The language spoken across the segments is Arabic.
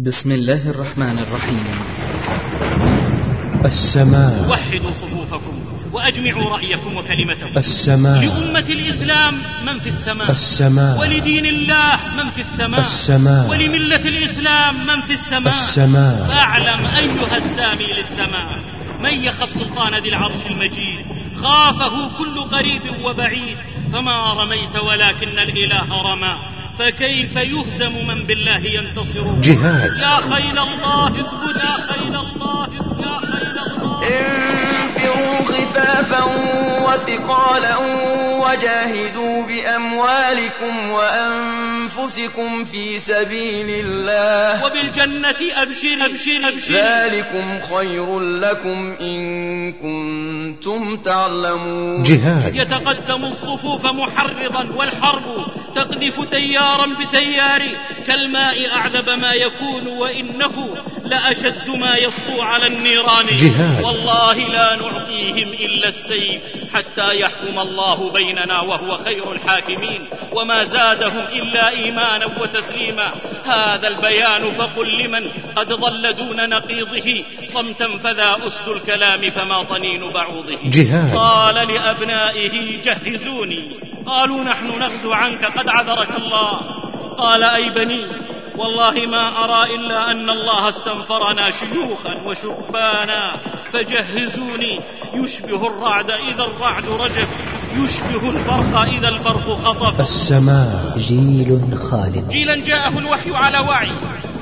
بسم الله الرحمن الرحيم. السماء. وحدوا صفوفكم وأجمعوا رأيكم وكلمتكم. السماء. لأمة الإسلام من في السماء. السماء. ولدين الله من في السماء. السماء. ولملة الإسلام من في السماء. السماء. فاعلم أيها السامي للسماء. من يخف سلطان ذي العرش المجيد؟ خافه كل قريب وبعيد. فما رميت ولكن الإله رمى فكيف يهزم من بالله ينتصر؟ جهاد يا خيل الله اثبت يا خيل الله اثبت يا خيل الله انفروا خفافا وثقالا وجاهدوا بأموالكم وأنفسكم في سبيل الله. وبالجنة أبشر أبشر أبشر ذلكم خير لكم إن كنتم تعلمون. جهاد. يتقدم الصفوف محرضا والحرب تقذف تيارا بتيار. كالماء أعذب ما يكون وإنه لأشد ما يسطو على النيران. جهاد. والله لا نعطيهم إلا السيف. حتى يحكم الله بيننا وهو خير الحاكمين وما زادهم إلا إيمانا وتسليما. هذا البيان فقل لمن قد ضل دون نقيضه صمتا فذا أسد الكلام فما طنين بعوضه. جهاد. قال لأبنائه جهزوني. قالوا نحن نغزو عنك قد عذرك الله. قال أي بني والله ما أرى إلا أن الله استنفرنا شيوخا وشبانا فجهزوني. يشبه الرعد إذا الرعد رجف يشبه البرق إذا البرق خطف. السماء جيل خالد. جيلا جاءه الوحي على وعي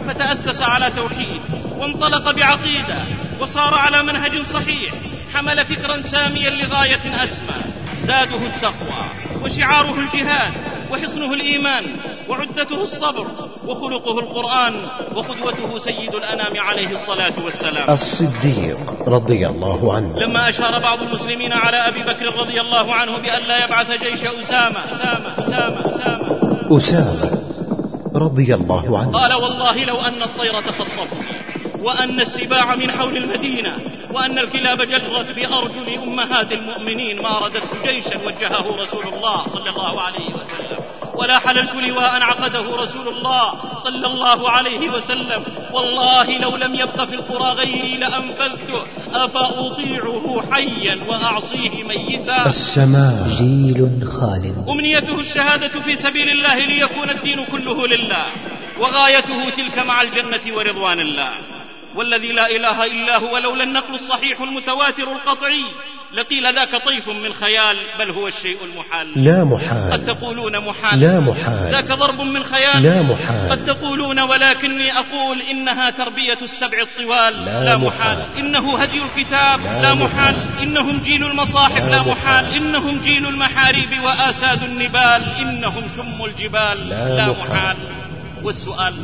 فتأسس على توحيد وانطلق بعقيدة وصار على منهج صحيح حمل فكرا ساميا لغاية أسمى. زاده التقوى وشعاره الجهاد وحصنه الإيمان وعدته الصبر وخلقه القرآن وقدوته سيد الأنام عليه الصلاة والسلام. الصديق رضي الله عنه. لما أشار بعض المسلمين على أبي بكر رضي الله عنه بأن لا يبعث جيش أسامة أسامة أسامة أسامة. أسامة رضي الله عنه. قال والله لو أن الطير تخطفه. وأن السباع من حول المدينة وأن الكلاب جرت بأرجل أمهات المؤمنين ما رددت جيشا وجهه رسول الله صلى الله عليه وسلم. ولا حللت لواء عقده رسول الله صلى الله عليه وسلم. والله لو لم يبق في القرى غيري لأنفذته أفأطيعه حيا وأعصيه ميتا. السماء. جيل خالد. أمنيته الشهادة في سبيل الله ليكون الدين كله لله وغايته تلك مع الجنة ورضوان الله. والذي لا إله إلا هو لولا النقل الصحيح المتواتر القطعي. لقيل ذاك طيف من خيال بل هو الشيء المحال. لا قد محال تقولون محال. لا محال. ذاك ضرب من خيال. لا محال. قد تقولون ولكني أقول إنها تربية السبع الطوال. لا لا محال. محال. إنه هدي الكتاب. لا لا محال. محال. إنهم جيل المصاحف. لا لا محال. محال. إنهم جيل المحاريب وآساد النبال. إنهم شم الجبال. لا لا محال. محال. والسؤال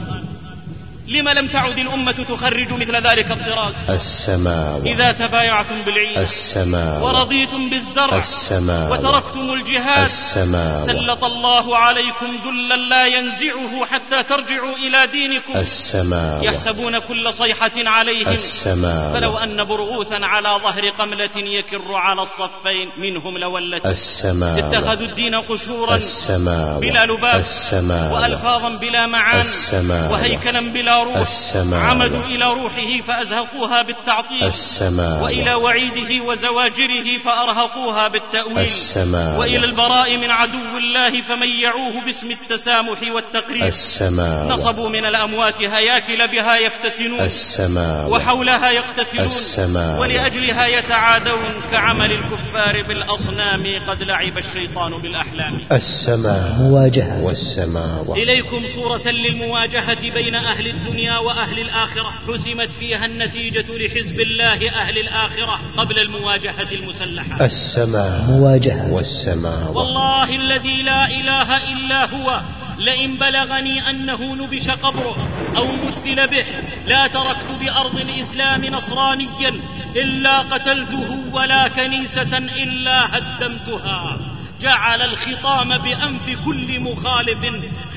لم لم تعد الأمة تخرج مثل ذلك الطراز؟ السماء إذا تبايعتم بالعيد السماء ورضيتم بالزرع. السماء وتركتم الجهاد. السماء سلط الله عليكم ذلا لا ينزعه حتى ترجعوا إلى دينكم. السماء يحسبون كل صيحة عليهم. السماء فلو أن برغوثا على ظهر قملة يكر على الصفين منهم لولت. السماء اتخذوا الدين قشورا. السماء بلا لباب السماء وألفاظا بلا معان السماء وهيكلا بلا روح السماء. عمدوا إلى روحه فأزهقوها بالتعطيل السماء. وإلى وعيده وزواجره فأرهقوها بالتأويل السماء. وإلى البراء من عدو الله فميعوه باسم التسامح والتقريب. السماء. نصبوا من الأموات هياكل بها يفتتنون السماء. وحولها يقتتلون السماء. ولأجلها يتعادون كعمل الكفار بالأصنام قد لعب الشيطان بالأحلام. السماء. مواجهة. والسماء. إليكم صورة للمواجهة بين أهل الدنيا وأهل الآخرة حسمت فيها النتيجة لحزب الله أهل الآخرة قبل المواجهة المسلحة. السماء مواجهة. والسماء. والله الذي لا إله إلا هو لئن بلغني أنه نبش قبره أو مثل به لا تركت بأرض الإسلام نصرانيا إلا قتلته ولا كنيسة إلا هدمتها. جعل الخطام بأنف كل مخالف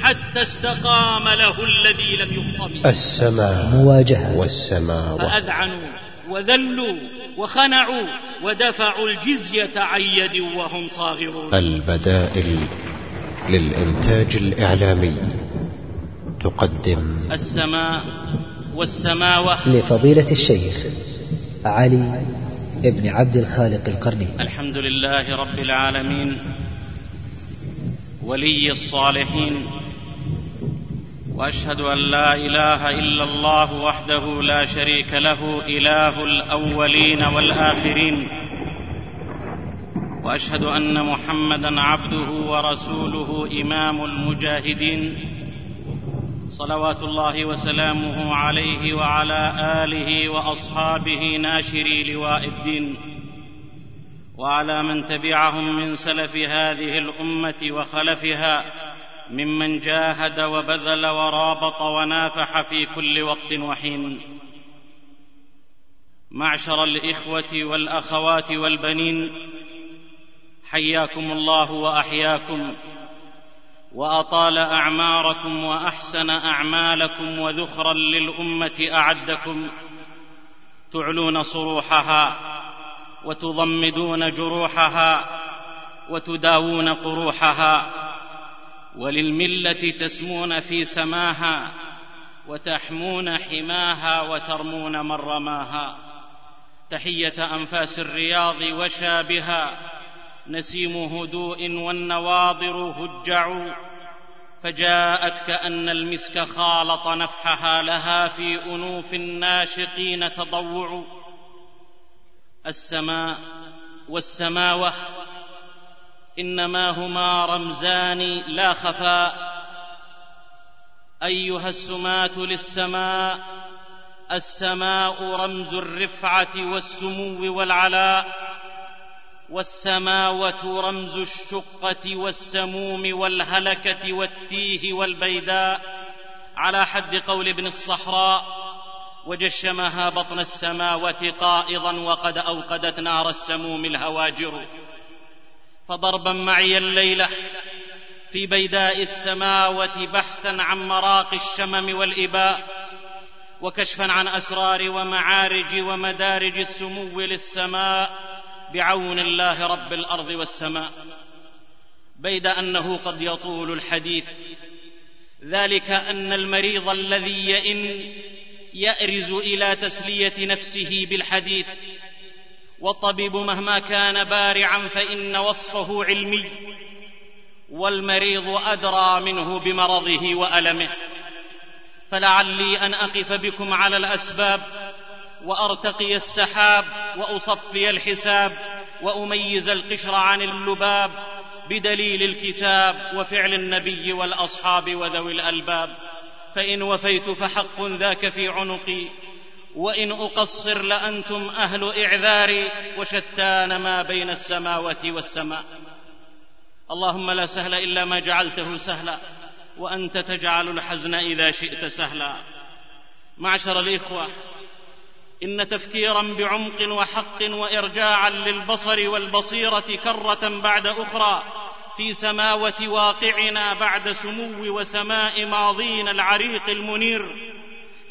حتى استقام له الذي لم يخطم. السماء مواجهة. والسماء. فأذعنوا وذلوا وخنعوا ودفعوا الجزية عن يد وهم صاغرون. البدائل للإنتاج الإعلامي تقدم. السماء والسماوة. لفضيلة الشيخ علي بن عبد الخالق القرني. الحمد لله رب العالمين ولي الصالحين وأشهد أن لا إله إلا الله وحده لا شريك له إله الأولين والآخرين وأشهد أن محمدا عبده ورسوله إمام المجاهدين صلوات الله وسلامه عليه وعلى آله وأصحابه ناشري لواء الدين وعلى من تبعهم من سلف هذه الأمة وخلفها ممن جاهد وبذل ورابط ونافح في كل وقت وحين. معشر الإخوة والأخوات والبنين حياكم الله وأحياكم. وأطال أعماركم وأحسن أعمالكم وذخرا للأمة أعدكم تعلون صروحها وتضمدون جروحها وتداوون قروحها وللملة تسمون في سماها وتحمون حماها وترمون من رماها تحية أنفاس الرياض وشابها نسيم هدوء والنواضر هجع فجاءت كأن المسك خالط نفحها لها في أنوف الناشقين تضوع. السماء والسماوة إنما هما رمزان لا خفاء أيها السماة للسماء السماء رمز الرفعة والسمو والعلاء والسماوة رمز الشقة والسموم والهلكة والتيه والبيداء. على حد قول ابن الصحراء وجشمها بطن السماوة قائضا وقد أوقدت نار السموم الهواجر. فضربا معي الليلة في بيداء السماوة بحثا عن مراقي الشمم والإباء وكشفا عن أسرار ومعارج ومدارج السمو للسماء. بعون الله رب الأرض والسماء بيد أنه قد يطول الحديث. ذلك أن المريض الذي يئن يأرز إلى تسلية نفسه بالحديث والطبيب مهما كان بارعا فإن وصفه علمي والمريض أدرى منه بمرضه وألمه. فلعلي أن أقف بكم على الأسباب وأرتقي السحاب وأصفي الحساب وأميز القشر عن اللباب بدليل الكتاب وفعل النبي والأصحاب وذوي الألباب. فإن وفيت فحق ذاك في عنقي وإن أقصر لأنتم أهل اعذاري وشتان ما بين السماوه والسماء. اللهم لا سهل إلا ما جعلته سهلا وأنت تجعل الحزن إذا شئت سهلا. معشر الإخوة إن تفكيرا بعمق وحق وارجاعا للبصر والبصيرة كرة بعد أخرى في سماوة واقعنا بعد سمو وسماء ماضينا العريق المنير.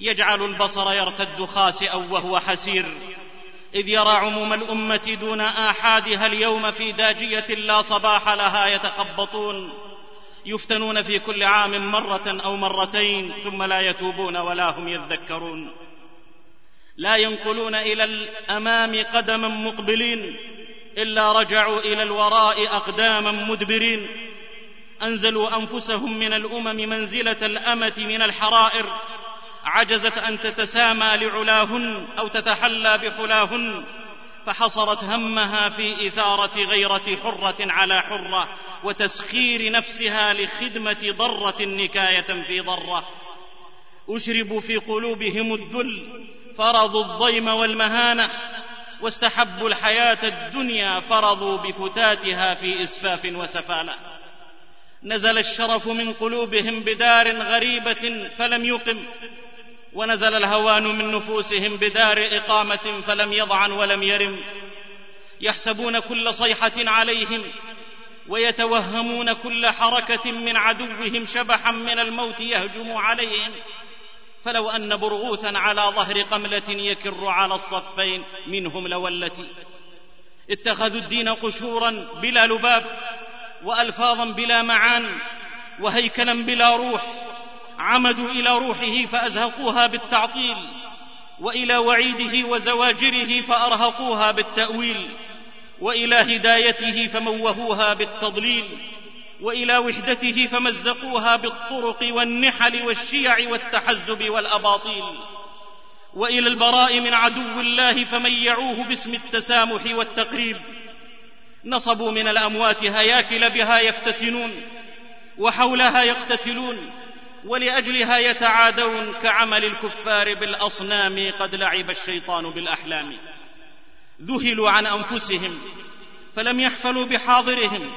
يجعل البصر يرتد خاسئا وهو حسير. إذ يرى عموم الأمة دون آحادها اليوم في داجية لا صباح لها يتخبطون. يفتنون في كل عام مرة أو مرتين ثم لا يتوبون ولا هم يذكرون. لا ينقلون إلى الأمام قدما مقبلين إلا رجعوا إلى الوراء أقداما مدبرين. أنزلوا أنفسهم من الأمم منزلة الأمة من الحرائر. عجزت أن تتسامى لعلاهن أو تتحلى بحلاهن فحصرت همها في إثارة غيرة حرة على حرة وتسخير نفسها لخدمة ضرة نكاية في ضرة. أشربوا في قلوبهم الذل فرضوا الضيم والمهانة واستحبوا الحياة الدنيا فرضوا بفتاتها في إسفاف وسفاله نزل الشرف من قلوبهم بدار غريبة فلم يقم ونزل الهوان من نفوسهم بدار إقامة فلم يضعن ولم يرم. يحسبون كل صيحة عليهم ويتوهمون كل حركة من عدوهم شبحا من الموت يهجم عليهم. فلو أن برغوثا على ظهر قملة يكر على الصفين منهم لولت اتخذوا الدين قشورا بلا لباب والفاظا بلا معان وهيكلا بلا روح. عمدوا إلى روحه فأزهقوها بالتعطيل وإلى وعيده وزواجره فأرهقوها بالتأويل وإلى هدايته فموهوها بالتضليل. وإلى وحدته فمزقوها بالطرق والنحل والشيع والتحزب والأباطيل. وإلى البراء من عدو الله فميعوه باسم التسامح والتقريب. نصبوا من الأموات هياكل بها يفتتنون وحولها يقتتلون ولأجلها يتعادون كعمل الكفار بالأصنام قد لعب الشيطان بالأحلام. ذهلوا عن أنفسهم فلم يحفلوا بحاضرهم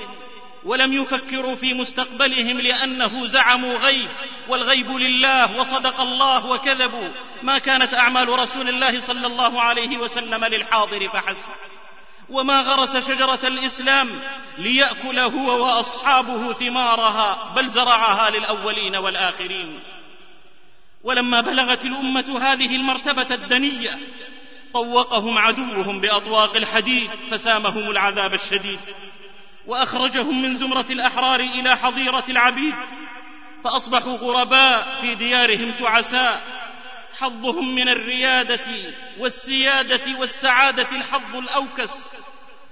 ولم يفكروا في مستقبلهم لأنه زعموا غيب والغيب لله وصدق الله وكذبوا. ما كانت أعمال رسول الله صلى الله عليه وسلم للحاضر فحسب. وما غرس شجرة الإسلام ليأكل هو وأصحابه ثمارها بل زرعها للأولين والآخرين. ولما بلغت الأمة هذه المرتبة الدنية طوقهم عدوهم بأطواق الحديد فسامهم العذاب الشديد. وأخرجهم من زمرة الأحرار إلى حظيرة العبيد فأصبحوا غرباء في ديارهم تعساء. حظهم من الريادة والسيادة والسعادة الحظ الأوكس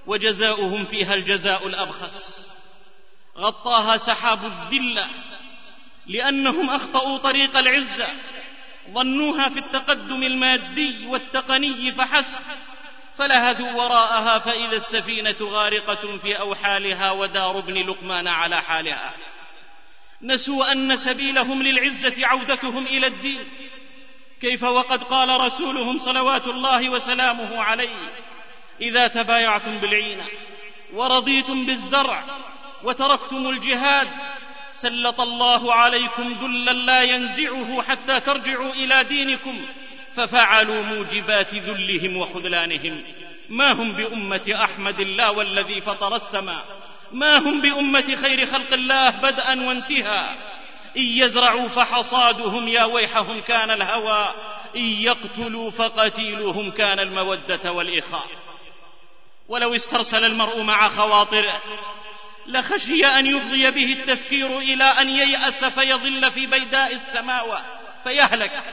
وجزاؤهم فيها الجزاء الأبخس. غطاها سحاب الذلة لأنهم أخطأوا طريق العزة ظنوها في التقدم المادي والتقني فحسب. فلهثوا وراءها فإذا السفينة غارقة في أوحالها ودار ابن لقمان على حالها. نسوا أن سبيلهم للعزة عودتهم إلى الدين. كيف وقد قال رسولهم صلوات الله وسلامه عليه إذا تبايعتم بالعينة ورضيتم بالزرع وتركتم الجهاد سلط الله عليكم ذلا لا ينزعه حتى ترجعوا إلى دينكم. ففعلوا موجبات ذلهم وخذلانهم. ما هم بأمة أحمد الله والذي فطر السماء؟ ما هم بأمة خير خلق الله بدءا وانتهى إن يزرعوا فحصادهم يا ويحهم كان الهوى. إن يقتلوا فقتيلهم كان المودة والإخاء. ولو استرسل المرء مع خواطره لخشي أن يفضي به التفكير إلى أن ييأس فيضل في بيداء السماوات. فيهلك.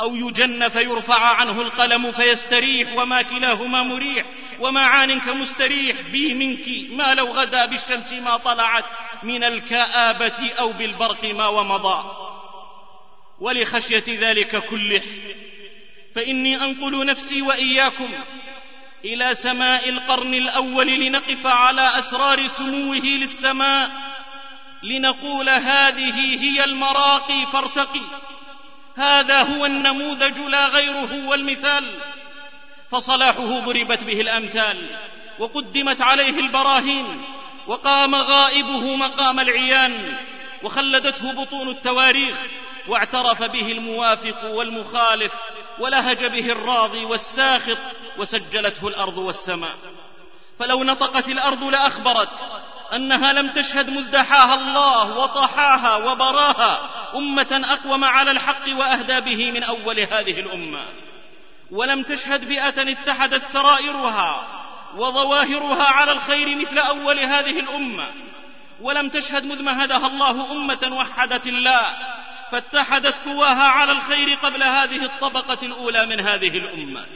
أو يجن فيرفع عنه القلم فيستريح وما كلاهما مريح وما عان كمستريح بي منك ما لو غدا بالشمس ما طلعت من الكآبة أو بالبرق ما ومضى. ولخشية ذلك كله فإني أنقل نفسي وإياكم إلى سماء القرن الأول لنقف على أسرار سموه للسماء لنقول هذه هي المراقي فارتقي. هذا هو النموذج لا غيره والمثال. فصلاحه ضربت به الأمثال وقدمت عليه البراهين وقام غائبه مقام العيان وخلدته بطون التواريخ واعترف به الموافق والمخالف ولهج به الراضي والساخط وسجلته الأرض والسماء. فلو نطقت الأرض لأخبرت أنها لم تشهد مذ دحاها الله وطحاها وبراها أمة أقوم على الحق وأهدى به من أول هذه الأمة. ولم تشهد فئة اتحدت سرائرها وظواهرها على الخير مثل أول هذه الأمة. ولم تشهد مذ مهدها الله أمة وحدت الله فاتحدت قواها على الخير قبل هذه الطبقة الأولى من هذه الأمة.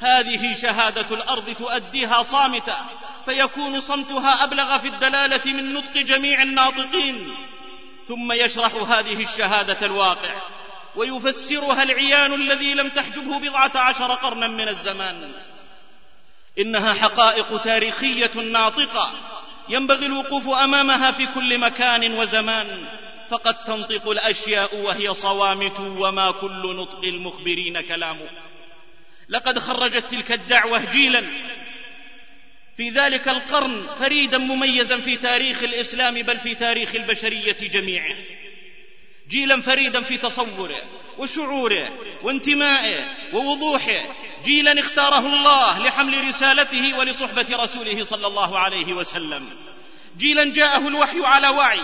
هذه شهادة الأرض تؤديها صامته فيكون صمتها أبلغ في الدلالة من نطق جميع الناطقين. ثم يشرح هذه الشهادة الواقع ويفسرها العيان الذي لم تحجبه بضعة عشر قرنا من الزمان. إنها حقائق تاريخية ناطقة ينبغي الوقوف أمامها في كل مكان وزمان فقد تنطق الأشياء وهي صوامت وما كل نطق المخبرين كلامه. لقد خرجت تلك الدعوة جيلا. في ذلك القرن فريدا مميزا في تاريخ الإسلام بل في تاريخ البشرية جميعه. جيلا فريدا في تصوره وشعوره وانتمائه ووضوحه. جيلا اختاره الله لحمل رسالته ولصحبة رسوله صلى الله عليه وسلم. جيلا جاءه الوحي على وعي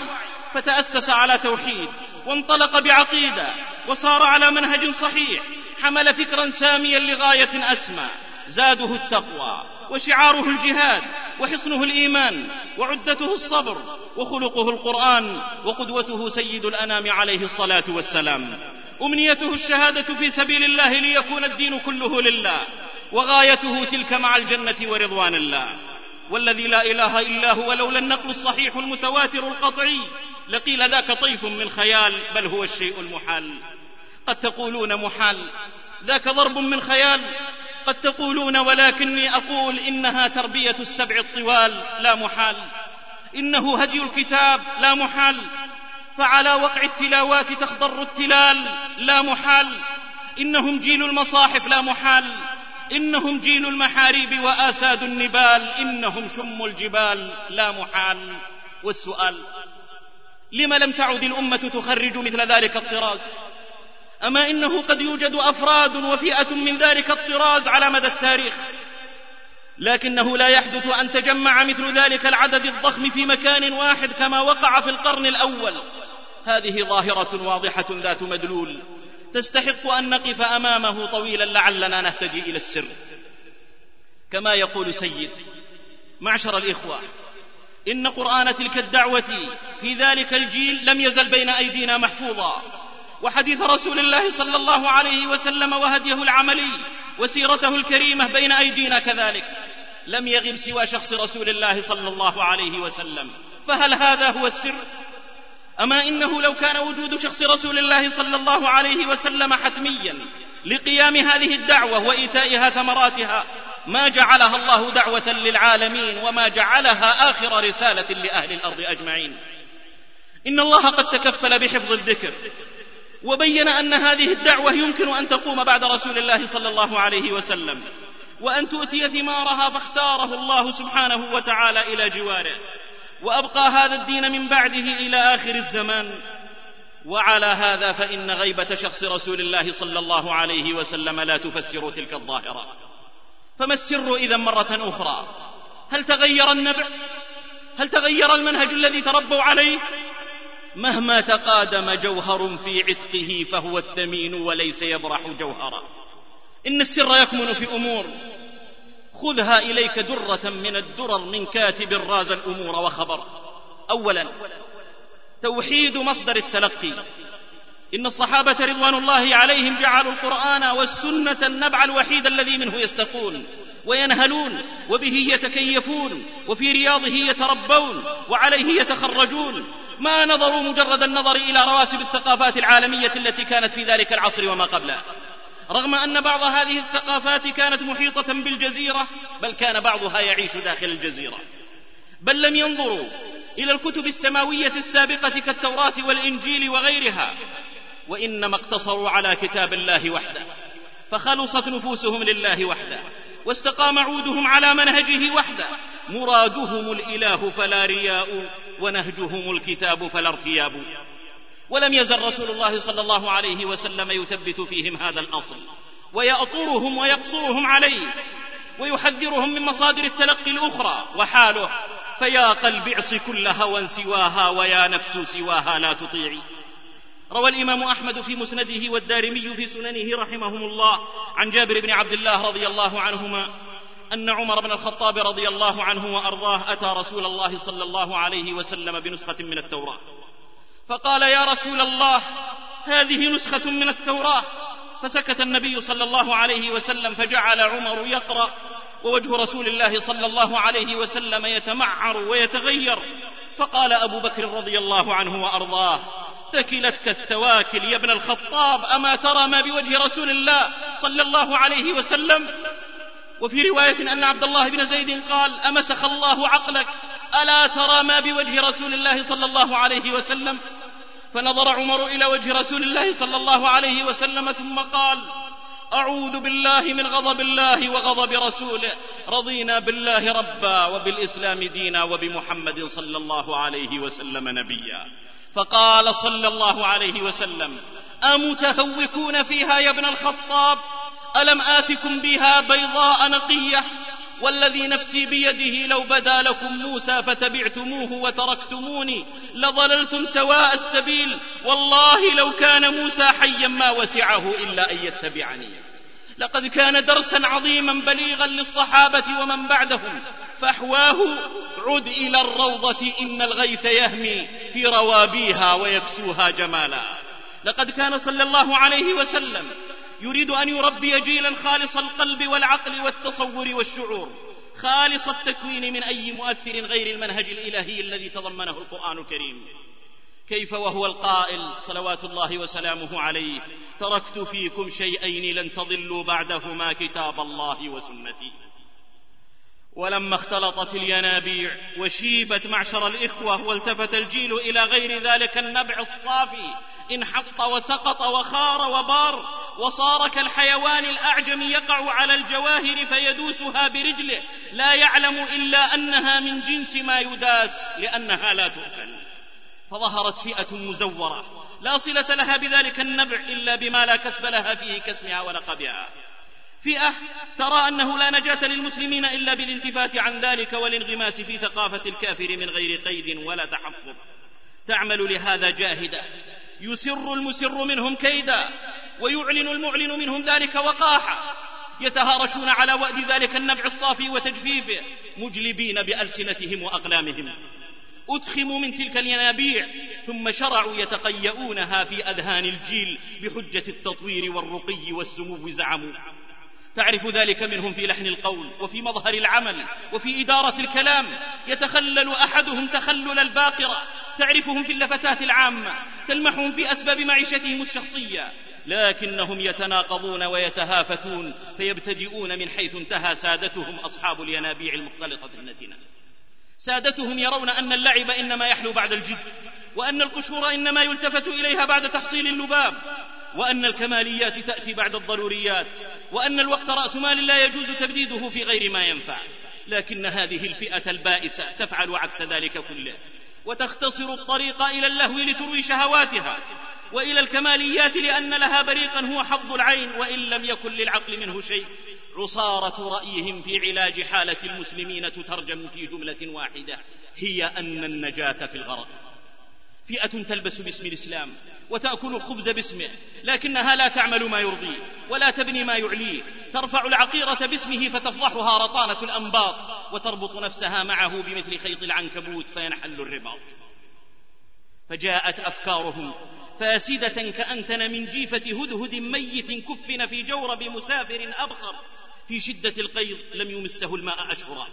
فتأسس على توحيد وانطلق بعقيدة وصار على منهج صحيح حمل فكرا ساميا لغاية أسمى. زاده التقوى وشعاره الجهاد وحصنه الإيمان وعدته الصبر وخلقه القرآن وقدوته سيد الأنام عليه الصلاة والسلام. أمنيته الشهادة في سبيل الله ليكون الدين كله لله وغايته تلك مع الجنة ورضوان الله. والذي لا إله إلا هو لولا النقل الصحيح المتواتر القطعي لقيل ذاك طيف من خيال بل هو الشيء المحال. قد تقولون محال. ذاك ضرب من خيال. قد تقولون ولكني أقول إنها تربية السبع الطوال لا محال. إنه هدي الكتاب لا محال. فعلى وقع التلاوات تخضر التلال لا محال. إنهم جيل المصاحف لا محال. إنهم جيل المحاريب وآساد النبال. إنهم شم الجبال لا محال. والسؤال لم لم تعد الأمة تخرج مثل ذلك الطراز؟ أما إنه قد يوجد أفراد وفئة من ذلك الطراز على مدى التاريخ. لكنه لا يحدث أن تجمع مثل ذلك العدد الضخم في مكان واحد كما وقع في القرن الأول. هذه ظاهرة واضحة ذات مدلول. تستحق أن نقف أمامه طويلا لعلنا نهتدي إلى السر. كما يقول سيد معشر الإخوة إن قرآن تلك الدعوة في ذلك الجيل لم يزل بين أيدينا محفوظا. وحديث رسول الله صلى الله عليه وسلم وهديه العملي وسيرته الكريمة بين أيدينا كذلك. لم يغب سوى شخص رسول الله صلى الله عليه وسلم. فهل هذا هو السر؟ أما إنه لو كان وجود شخص رسول الله صلى الله عليه وسلم حتميا لقيام هذه الدعوة وإيتائها ثمراتها ما جعلها الله دعوة للعالمين وما جعلها آخر رسالة لأهل الأرض أجمعين. إن الله قد تكفل بحفظ الذكر. وبين أن هذه الدعوة يمكن أن تقوم بعد رسول الله صلى الله عليه وسلم. وأن تؤتي ثمارها فاختاره الله سبحانه وتعالى إلى جواره. وأبقى هذا الدين من بعده إلى آخر الزمان. وعلى هذا فإن غيبة شخص رسول الله صلى الله عليه وسلم لا تفسر تلك الظاهرة. فما السر إذا مرة أخرى؟ هل تغير النبع؟ هل تغير المنهج الذي تربوا عليه؟ مهما تقادم جوهر في عتقه فهو الثمين وليس يبرح جوهرا. إن السر يكمن في أمور. خذها إليك درة من الدرر من كاتب راز الأمور وخبر. اولا توحيد مصدر التلقي. إن الصحابة رضوان الله عليهم جعلوا القرآن والسنة النبع الوحيد الذي منه يستقون وينهلون وبه يتكيفون وفي رياضه يتربون وعليه يتخرجون ما نظروا مجرد النظر إلى رواسب الثقافات العالمية التي كانت في ذلك العصر وما قبله. رغم أن بعض هذه الثقافات كانت محيطة بالجزيرة بل كان بعضها يعيش داخل الجزيرة. بل لم ينظروا إلى الكتب السماوية السابقة كالتوراة والإنجيل وغيرها وإنما اقتصروا على كتاب الله وحده. فخلصت نفوسهم لله وحده واستقام عودهم على منهجه وحده. مرادهم الإله فلا رياء ونهجهم الكتاب فلا ارتياب. ولم يزل رسول الله صلى الله عليه وسلم يثبت فيهم هذا الأصل. ويأطرهم ويقصرهم عليه. ويحذرهم من مصادر التلقي الأخرى وحاله. فيا قلب اعص كل هوى سواها ويا نفس سواها لا تطيعي. روى الإمام أحمد في مسنده والدارمي في سننه رحمهم الله. عن جابر بن عبد الله رضي الله عنهما أن عمر بن الخطاب رضي الله عنه وأرضاه أتى رسول الله صلى الله عليه وسلم بنسخة من التوراة. فقال يا رسول الله هذه نسخة من التوراة. فسكت النبي صلى الله عليه وسلم فجعل عمر يقرأ ووجه رسول الله صلى الله عليه وسلم يتمعر ويتغير. فقال أبو بكر رضي الله عنه وأرضاه ثكلتك الثواكل يا ابن الخطاب أما ترى ما بوجه رسول الله صلى الله عليه وسلم؟ وفي رواية أن عبد الله بن زيد قال أمسخ الله عقلك ألا ترى ما بوجه رسول الله صلى الله عليه وسلم؟ فنظر عمر إلى وجه رسول الله صلى الله عليه وسلم ثم قال أعوذ بالله من غضب الله وغضب رسوله رضينا بالله ربا وبالإسلام دينا وبمحمد صلى الله عليه وسلم نبيا. فقال صلى الله عليه وسلم أمتهوكون فيها يا ابن الخطاب؟ ألم آتكم بها بيضاء نقية والذي نفسي بيده لو بدا لكم موسى فتبعتموه وتركتموني لضللتم سواء السبيل والله لو كان موسى حيا ما وسعه إلا أن يتبعني. لقد كان درسا عظيما بليغا للصحابة ومن بعدهم فأحواه عد إلى الروضة إن الغيث يهمي في روابيها ويكسوها جمالا. لقد كان صلى الله عليه وسلم يريد أن يربي جيلا خالص القلب والعقل والتصور والشعور. خالص التكوين من أي مؤثر غير المنهج الإلهي الذي تضمنه القرآن الكريم. كيف وهو القائل صلوات الله وسلامه عليه؟ تركت فيكم شيئين لن تضلوا بعدهما كتاب الله وسنتي. ولما اختلطت الينابيع وشيبت معشر الإخوة والتفت الجيل إلى غير ذلك النبع الصافي انحط وسقط وخار وبار وصار كالحيوان الأعجم يقع على الجواهر فيدوسها برجله لا يعلم إلا أنها من جنس ما يداس لأنها لا تؤكل. فظهرت فئة مزورة لا صلة لها بذلك النبع إلا بما لا كسب لها فيه كاسمها ولقبها. فئة ترى أنه لا نجاة للمسلمين إلا بالالتفات عن ذلك والانغماس في ثقافة الكافر من غير قيد ولا تحفظ تعمل لهذا جاهدة يسر المسر منهم كيدا ويعلن المعلن منهم ذلك وقاحا. يتهارشون على وأد ذلك النبع الصافي وتجفيفه مجلبين بألسنتهم وأقلامهم. أدخموا من تلك الينابيع ثم شرعوا يتقيؤونها في أذهان الجيل بحجة التطوير والرقي والسمو زعموا. تعرف ذلك منهم في لحن القول وفي مظهر العمل وفي إدارة الكلام. يتخلل أحدهم تخلل الباقرة تعرفهم في اللفتات العامة. تلمحهم في أسباب معيشتهم الشخصية. لكنهم يتناقضون ويتهافتون فيبتدئون من حيث انتهى سادتهم أصحاب الينابيع المختلطة النتنة سادتهم يرون أن اللعب إنما يحلو بعد الجد وأن القشور إنما يلتفت إليها بعد تحصيل اللباب. وأن الكماليات تأتي بعد الضروريات وأن الوقت رأس مال لا يجوز تبديده في غير ما ينفع. لكن هذه الفئة البائسة تفعل عكس ذلك كله وتختصر الطريق إلى اللهو لتروي شهواتها وإلى الكماليات لأن لها بريقا هو حظ العين وإن لم يكن للعقل منه شيء. عصارة رأيهم في علاج حالة المسلمين تترجم في جملة واحدة هي أن النجاة في الغرق. فئة تلبس باسم الإسلام وتأكل الخبز باسمه لكنها لا تعمل ما يرضيه ولا تبني ما يعليه ترفع العقيرة باسمه فتفضحها رطانة الأنباط وتربط نفسها معه بمثل خيط العنكبوت فينحل الرباط. فجاءت أفكارهم فاسدة كأنتن من جيفة هدهد ميت كفن في جورب مسافر أبخر في شدة القيض لم يمسه الماء أشهرا.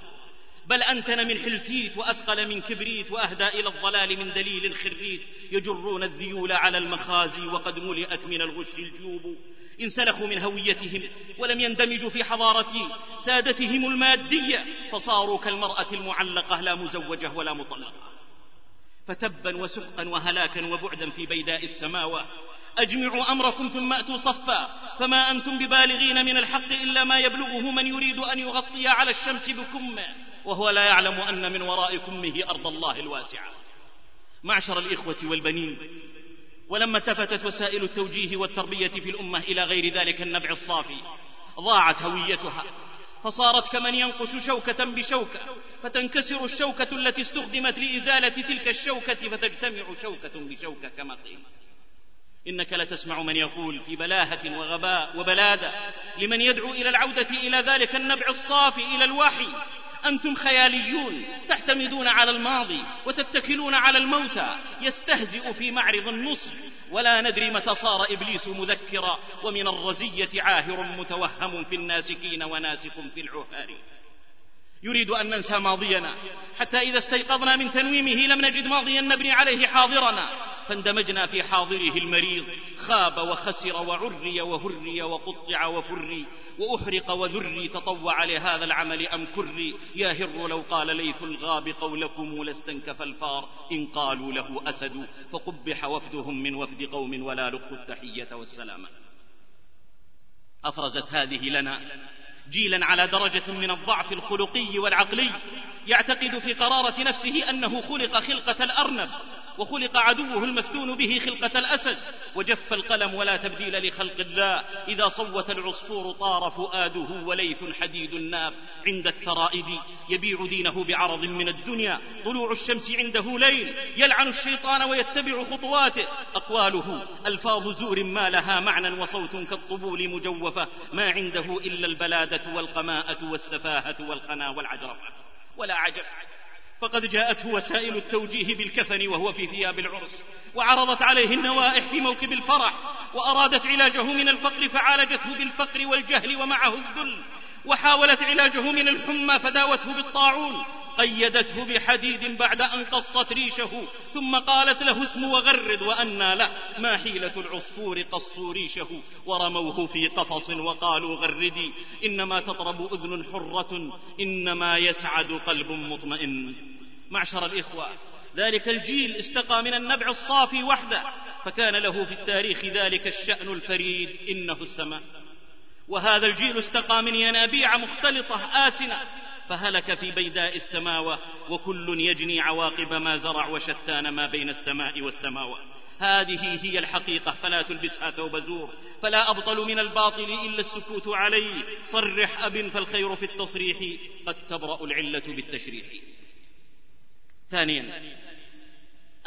بل أنتن من حلتيت وأثقل من كبريت وأهدى إلى الضلال من دليل خريت. يجرون الذيول على المخازي وقد ملئت من الغش الجيوب انسلخوا من هويتهم ولم يندمجوا في حضارة سادتهم المادية فصاروا كالمرأة المعلقة لا مزوجة ولا مطلقة. فتبا وسحقا وهلاكا وبعدا في بيداء السماوات أجمعوا أمركم ثم أتوا صفا. فما أنتم ببالغين من الحق إلا ما يبلغه من يريد أن يغطي على الشمس بكمه وهو لا يعلم أن من وراء كمه أرض الله الواسعة. معشر الإخوة والبنين ولما التفتت وسائل التوجيه والتربية في الأمة إلى غير ذلك النبع الصافي ضاعت هويتها. فصارت كمن ينقش شوكة بشوكة فتنكسر الشوكة التي استخدمت لإزالة تلك الشوكة فتجتمع شوكة بشوكة كما قيل. إنك لتسمع من يقول في بلاهة وغباء وبلادة لمن يدعو إلى العودة إلى ذلك النبع الصافي إلى الوحي. أنتم خياليون تعتمدون على الماضي وتتكلون على الموتى. يستهزئ في معرض النصح. ولا ندري متى صار إبليس مذكرا. ومن الرزية عاهر متوهم في الناسكين وناسك في العهار. يريد أن ننسى ماضينا. حتى إذا استيقظنا من تنويمه لم نجد ماضيا نبني عليه حاضرنا. فاندمجنا في حاضره المريض. خاب وخسر وعري وهري وقطع وفري. وأحرق وذري تطوع لهذا العمل أم كري. يا هر لو قال ليث الغاب قولكم لاستنكف الفار. إن قالوا له أسد. فقبح وفدهم من وفد قوم ولا لقوا التحية والسلامة أفرزت هذه لنا. جيلا على درجة من الضعف الخلقي والعقلي يعتقد في قرارة نفسه أنه خلق خلقة الأرنب. وخلق عدوه المفتون به خلقة الأسد وجف القلم ولا تبديل لخلق الله. إذا صوت العصفور طار فؤاده وليث حديد الناب عند الثرائد. يبيع دينه بعرض من الدنيا طلوع الشمس عنده ليل. يلعن الشيطان ويتبع خطواته. أقواله ألفاظ زور ما لها معنى وصوت كالطبول مجوفة. ما عنده إلا البلادة والقماءة والسفاهة والخنا والعجرفة. ولا عجب. فقد جاءته وسائل التوجيه بالكفن وهو في ثياب العرس وعرضت عليه النوائح في موكب الفرح وأرادت علاجه من الفقر فعالجته بالفقر والجهل ومعه الذل. وحاولت علاجه من الحمى فداوته بالطاعون قيدته بحديد بعد أن قصت ريشه ثم قالت له اسم وغرد وأنى له ما حيلة العصفور قصوا ريشه ورموه في قفص وقالوا غردي إنما تطرب أذن حرة إنما يسعد قلب مطمئن. معشر الإخوة ذلك الجيل استقى من النبع الصافي وحده فكان له في التاريخ ذلك الشأن الفريد إنه السماء. وهذا الجيل استقى من ينابيع مختلطة آسنة فهلك في بيداء السماوة وكل يجني عواقب ما زرع وشتان ما بين السماء والسماوات. هذه هي الحقيقة فلا تلبسها ثوب زور فلا أبطل من الباطل إلا السكوت عليه. صرح أب فالخير في التصريح قد تبرأ العلة بالتشريح. ثانيا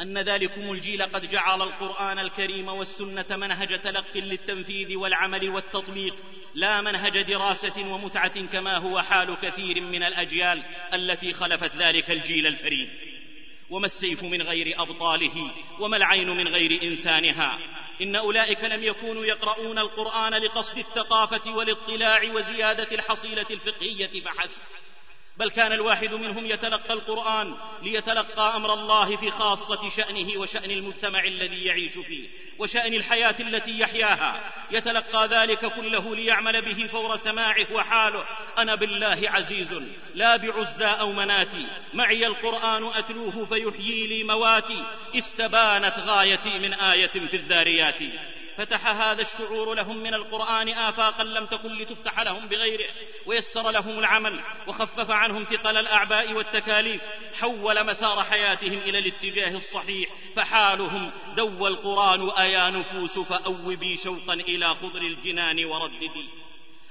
أن ذلكم الجيل قد جعل القرآن الكريم والسنة منهج تلق للتنفيذ والعمل والتطبيق لا منهج دراسة ومتعة كما هو حال كثير من الأجيال التي خلفت ذلك الجيل الفريد. وما السيف من غير أبطاله وما العين من غير إنسانها. إن أولئك لم يكونوا يقرؤون القرآن لقصد الثقافة والاطلاع وزيادة الحصيلة الفقهية فحسب. بل كان الواحد منهم يتلقى القرآن ليتلقى أمر الله في خاصة شأنه وشأن المجتمع الذي يعيش فيه وشأن الحياة التي يحياها. يتلقى ذلك كله ليعمل به فور سماعه وحاله. أنا بالله عزيز لا بعزى أو مناتي. معي القرآن أتلوه فيحيي لي مواتي. استبانت غايتي من آية في الذاريات. فتح هذا الشعور لهم من القرآن آفاقا لم تكن لتفتح لهم بغيره ويسر لهم العمل وخفف عنهم ثقل الأعباء والتكاليف حول مسار حياتهم إلى الاتجاه الصحيح فحالهم دوى القرآن أيا نفوس فأوبي شوقا إلى خضر الجنان ورددي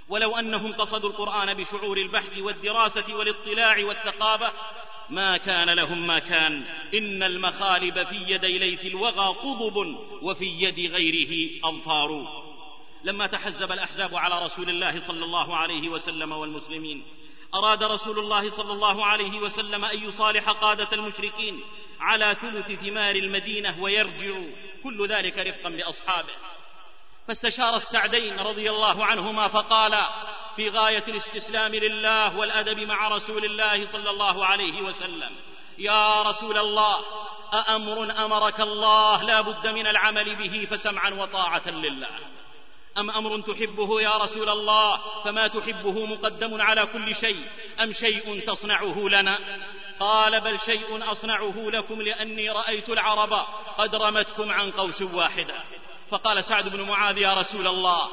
ولو أنهم قصدوا القرآن بشعور البحث والدراسة والاطلاع والثقافة ما كان لهم ما كان. إن المخالب في يدي ليث الوغى قضب وفي يد غيره أظفار. لما تحزب الأحزاب على رسول الله صلى الله عليه وسلم والمسلمين أراد رسول الله صلى الله عليه وسلم أن يصالح قادة المشركين على ثلث ثمار المدينة ويرجعوا كل ذلك رفقا بأصحابه فاستشار السعدين رضي الله عنهما فقالا في غاية الاستسلام لله والأدب مع رسول الله صلى الله عليه وسلم يا رسول الله أأمر أمرك الله لا بد من العمل به فسمعا وطاعة لله. أم أمر تحبه يا رسول الله فما تحبه مقدم على كل شيء أم شيء تصنعه لنا؟ قال بل شيء أصنعه لكم لأني رأيت العرب قد رمتكم عن قوس واحدة. فقال سعد بن معاذ يا رسول الله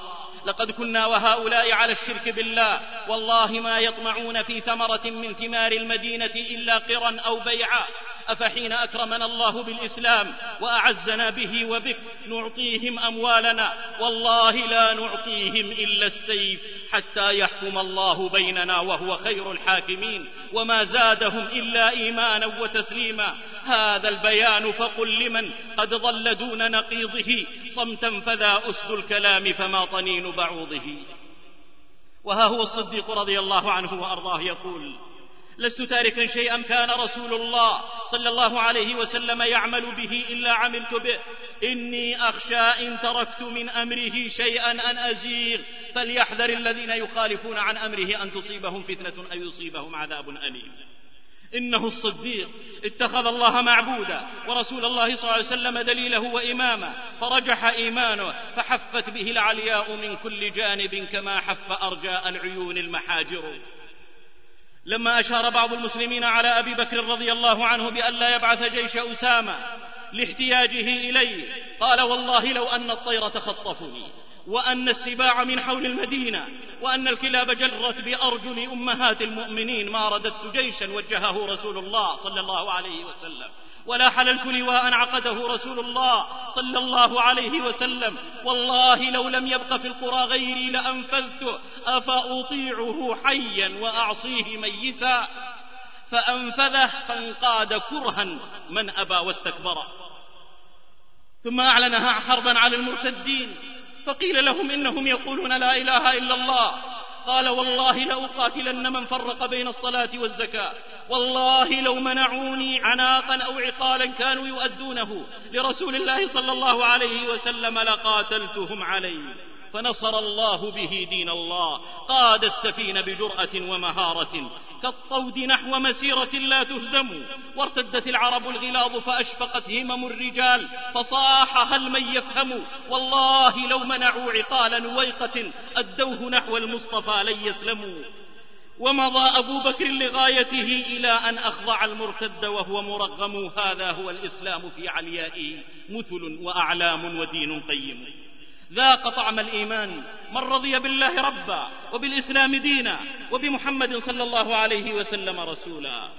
لقد كنا وهؤلاء على الشرك بالله. والله ما يطمعون في ثمرة من ثمار المدينة إلا قرا أو بيعا. أفحين أكرمنا الله بالإسلام وأعزنا به وبك. نعطيهم أموالنا. والله لا نعطيهم إلا السيف. حتى يحكم الله بيننا وهو خير الحاكمين. وما زادهم إلا إيمانا وتسليما. هذا البيان فقل لمن؟ قد ضل دون نقيضه. صمتا فذا أسد الكلام فما طنين بعوضه. وها هو الصديق رضي الله عنه وأرضاه يقول لست تاركا شيئا كان رسول الله صلى الله عليه وسلم يعمل به إلا عملت به. إني أخشى إن تركت من أمره شيئا أن أزيغ. فليحذر الذين يخالفون عن أمره أن تصيبهم فتنة أو يصيبهم عذاب أليم. إنه الصديق. اتخذ الله معبودا ورسول الله صلى الله عليه وسلم دليله وإماما. فرجح إيمانه فحفت به العلياء من كل جانب كما حف أرجاء العيون المحاجر. لما أشار بعض المسلمين على أبي بكر رضي الله عنه بأن لا يبعث جيش أسامة لاحتياجه إليه قال والله لو أن الطير تخطفني. وأن السباع من حول المدينة وأن الكلاب جرت بأرجل أمهات المؤمنين ما رددت جيشا وجهه رسول الله صلى الله عليه وسلم. ولا حللت لواء عقده رسول الله صلى الله عليه وسلم. والله لو لم يبق في القرى غيري لأنفذته. أفأطيعه حيا وأعصيه ميتا؟ فأنفذه فانقاد كرها من أبى واستكبر. ثم أعلنها حربا على المرتدين. فقيل لهم إنهم يقولون لا إله إلا الله. قال والله لأقاتلن من فرق بين الصلاة والزكاة. والله لو منعوني عناقا أو عقالا كانوا يؤدونه. لرسول الله صلى الله عليه وسلم لقاتلتهم عليه. فنصر الله به دين الله. قاد السفينة بجرأة ومهارة. كالطود نحو مسيرة لا تهزم. وارتدت العرب الغلاظ فأشفقت همم الرجال. فصاح هل من يفهم. والله لو منعوا عقال نويقة أدوه نحو المصطفى لن يسلموا ومضى أبو بكر لغايته إلى أن أخضع المرتد وهو مرغم. هذا هو الإسلام في عليائه مثل وأعلام ودين قيم. ذاق طعم الإيمان من رضي بالله ربا وبالإسلام دينا وبمحمد صلى الله عليه وسلم رسولا.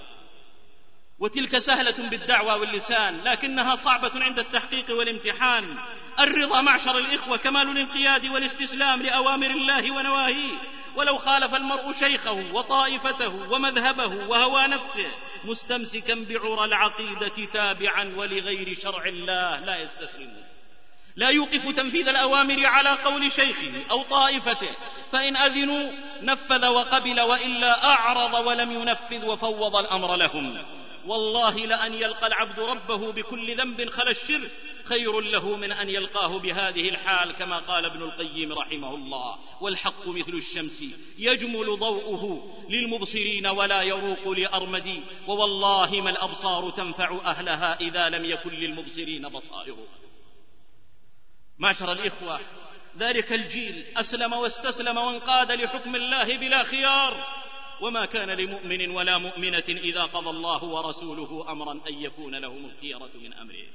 وتلك سهلة بالدعوى واللسان لكنها صعبة عند التحقيق والامتحان. الرضا معشر الإخوة كمال الانقياد والاستسلام لأوامر الله ونواهيه. ولو خالف المرء شيخه وطائفته ومذهبه وهوى نفسه مستمسكا بعرى العقيدة تابعا ولغير شرع الله لا يستسلم لا يوقف تنفيذ الأوامر على قول شيخه أو طائفته فإن أذنوا نفذ وقبل وإلا أعرض ولم ينفذ وفوض الأمر لهم. والله لأن يلقى العبد ربه بكل ذنب خلا الشرك خير له من أن يلقاه بهذه الحال كما قال ابن القيم رحمه الله. والحق مثل الشمس يجمل ضوءه للمبصرين ولا يروق لأرمدي ووالله ما الأبصار تنفع أهلها إذا لم يكن للمبصرين بصائر. معشر الإخوة ذلك الجيل أسلم واستسلم وانقاد لحكم الله بلا خيار. وما كان لمؤمن ولا مؤمنة إذا قضى الله ورسوله أمرا أن يكون لهم الخيرة من أمره.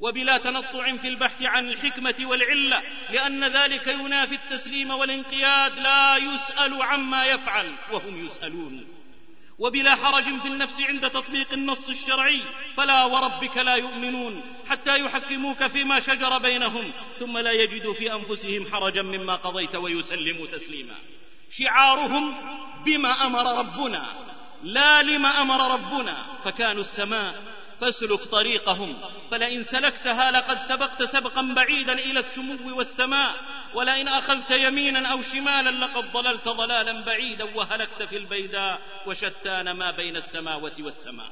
وبلا تنطع في البحث عن الحكمة والعلة لأن ذلك ينافي التسليم والانقياد لا يسأل عما يفعل وهم يسألون. وبلا حرج في النفس عند تطبيق النص الشرعي. فلا وربك لا يؤمنون حتى يحكموك فيما شجر بينهم ثم لا يجدوا في أنفسهم حرجا مما قضيت ويسلموا تسليما. شعارهم بما أمر ربنا لا لما أمر ربنا فكانوا السماء فاسلك طريقهم. فلئن سلكتها لقد سبقت سبقا بعيدا إلى السمو والسماء. ولئن أخذت يمينا أو شمالا لقد ضللت ضلالا بعيدا وهلكت في البيداء وشتان ما بين السماوة والسماء.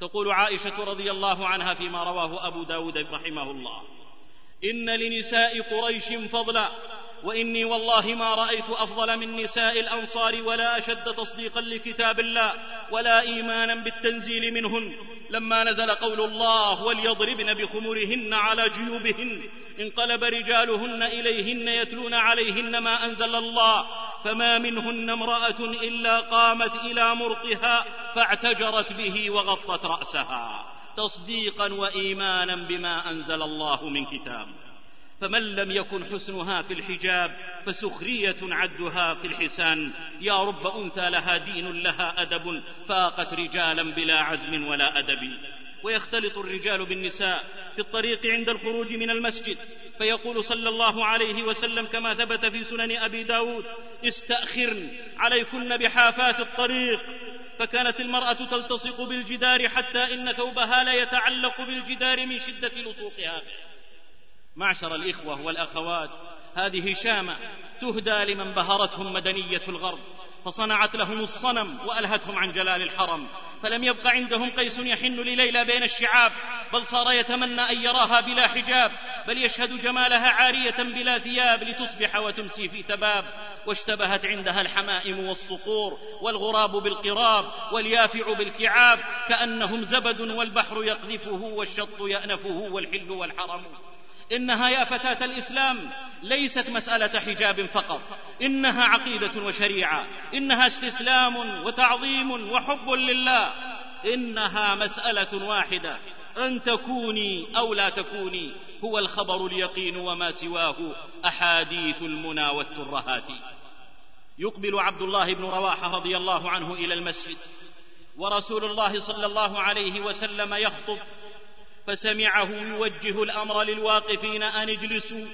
تقول عائشة رضي الله عنها فيما رواه أبو داود رحمه الله. إن لنساء قريش فضلا. وإني والله ما رأيت أفضل من نساء الأنصار ولا أشد تصديقا لكتاب الله ولا إيمانا بالتنزيل منهن. لما نزل قول الله وليضربن بخمرهن على جيوبهن انقلب رجالهن إليهن يتلون عليهن ما أنزل الله فما منهن امرأة إلا قامت إلى مرقها فاعتجرت به وغطت رأسها تصديقا وإيمانا بما أنزل الله من كتاب. فمن لم يكن حسنها في الحجاب فسخرية عدها في الحسان. يا رب أنثى لها دين لها أدب فاقت رجالا بلا عزم ولا أدب. ويختلط الرجال بالنساء في الطريق عند الخروج من المسجد. فيقول صلى الله عليه وسلم كما ثبت في سنن أبي داود استأخرن عليكن بحافات الطريق. فكانت المرأة تلتصق بالجدار حتى إن ثوبها لا يتعلق بالجدار من شدة لصوقها. معشر الإخوة والأخوات هذه شامة تهدى لمن بهرتهم مدنية الغرب فصنعت لهم الصنم وألهتهم عن جلال الحرم فلم يبق عندهم قيس يحن لليلى بين الشعاب بل صار يتمنى أن يراها بلا حجاب بل يشهد جمالها عارية بلا ثياب لتصبح وتمسي في تباب واشتبهت عندها الحمائم والصقور والغراب بالقراب واليافع بالكعاب كأنهم زبد والبحر يقذفه والشط يأنفه والحل والحرم. إنها يا فتاة الإسلام ليست مسألة حجاب فقط. إنها عقيدة وشريعة. إنها استسلام وتعظيم وحب لله. إنها مسألة واحدة. أن تكوني أو لا تكوني هو الخبر اليقين وما سواه أحاديث المنى والترهات. يقبل عبد الله بن رواحة رضي الله عنه إلى المسجد. ورسول الله صلى الله عليه وسلم يخطب فسمعه يوجه الأمر للواقفين أن اجلسوا.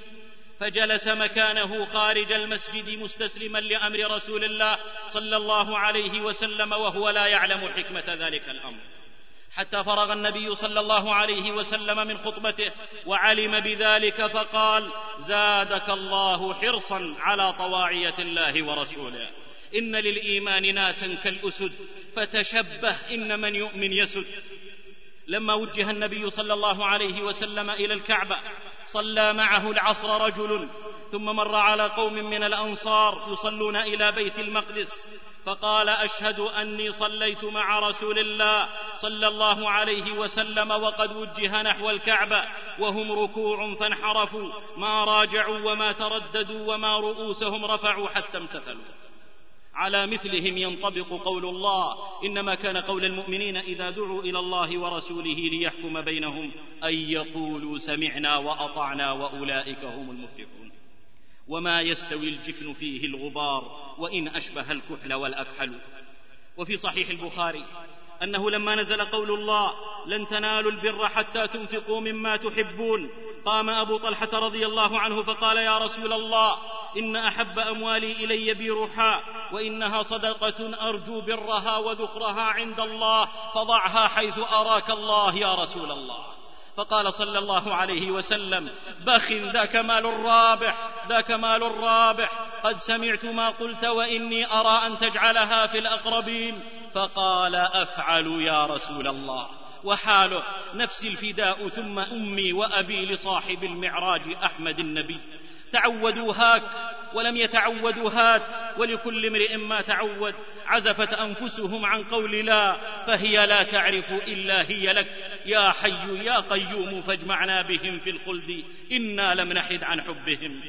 فجلس مكانه خارج المسجد مستسلما لأمر رسول الله صلى الله عليه وسلم وهو لا يعلم حكمة ذلك الأمر. حتى فرغ النبي صلى الله عليه وسلم من خطبته وعلم بذلك فقال زادك الله حرصا على طواعية الله ورسوله. إن للإيمان ناسا كالأسد فتشبه إن من يؤمن يسد. لما وجه النبي صلى الله عليه وسلم إلى الكعبة صلى معه العصر رجل ثم مر على قوم من الأنصار يصلون إلى بيت المقدس فقال أشهد أني صليت مع رسول الله صلى الله عليه وسلم وقد وجه نحو الكعبة وهم ركوع فانحرفوا ما راجعوا وما ترددوا وما رؤوسهم رفعوا حتى امتثلوا. على مثلهم ينطبق قول الله. إنما كان قول المؤمنين إذا دعوا إلى الله ورسوله ليحكم بينهم أن يقولوا سمعنا وأطعنا وأولئك هم المفلحون. وما يستوي الجفن فيه الغبار وإن أشبه الكحل والأكحل. وفي صحيح البخاري أنه لما نزل قول الله لن تنالوا البر حتى تنفقوا مما تحبون قام أبو طلحة رضي الله عنه فقال يا رسول الله إن أحب أموالي إلي بيرحاء وإنها صدقة أرجو برها وذخرها عند الله فضعها حيث أراك الله يا رسول الله. فقال صلى الله عليه وسلم بخ ذاك مال رابح ذاك مال رابح قد سمعت ما قلت وإني أرى أن تجعلها في الأقربين. فقال أفعل يا رسول الله. وحاله نفسي الفداء ثم أمي وأبي لصاحب المعراج أحمد النبي. تعودوا هاك ولم يتعودوا هات ولكل امرئ ما تعود. عزفت أنفسهم عن قول لا فهي لا تعرف إلا هي لك. يا حي يا قيوم فاجمعنا بهم في الخلد إنا لم نحد عن حبهم.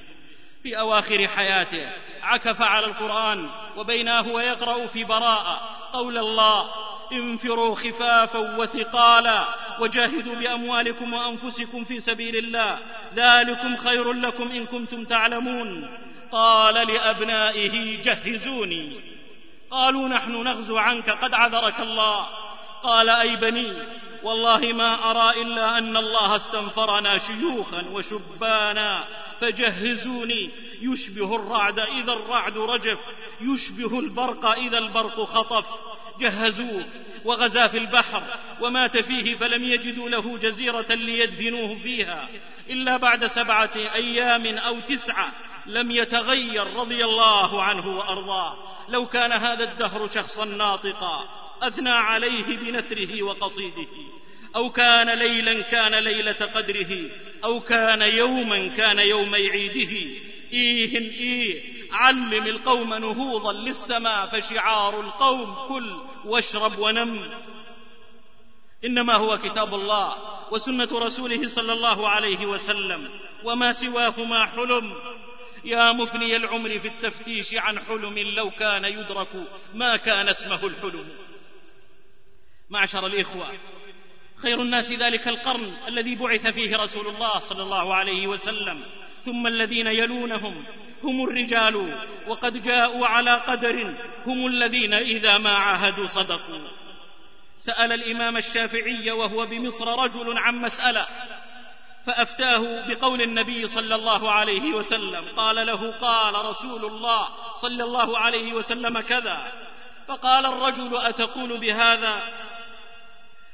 في أواخر حياته. عكف على القرآن وبيناه ويقرأ في براءة. قول الله انفروا خفافا وثقالا وجاهدوا بأموالكم وأنفسكم في سبيل الله. ذلكم خير لكم إن كنتم تعلمون. قال لأبنائه جهزوني. قالوا نحن نغزو عنك قد عذرك الله. قال أي بني والله ما أرى إلا أن الله استنفرنا شيوخا وشبانا فجهزوني. يشبه الرعد إذا الرعد رجف يشبه البرق إذا البرق خطف. جهزوه وغزا في البحر ومات فيه فلم يجدوا له جزيرة ليدفنوه فيها. إلا بعد سبعة أيام أو تسعة لم يتغير رضي الله عنه وأرضاه. لو كان هذا الدهر شخصا ناطقا. أثنى عليه بنثره وقصيده. أو كان ليلا كان ليلة قدره. أو كان يوما كان يومي عيده. إيه إيه علم القوم نهوضا للسماء فشعار القوم كل واشرب ونم. إنما هو كتاب الله وسنة رسوله صلى الله عليه وسلم. وما سواهما حلم. يا مفني العمر في التفتيش عن حلم لو كان يدرك ما كان اسمه الحلم. معشر الإخوة. خير الناس ذلك القرن الذي بعث فيه رسول الله صلى الله عليه وسلم. ثم الذين يلونهم هم الرجال وقد جاءوا على قدر هم الذين إذا ما عاهدوا صدقوا. سأل الإمام الشافعي وهو بمصر رجل عن مسألة فأفتاه بقول النبي صلى الله عليه وسلم. قال له قال رسول الله صلى الله عليه وسلم كذا فقال الرجل أتقول بهذا؟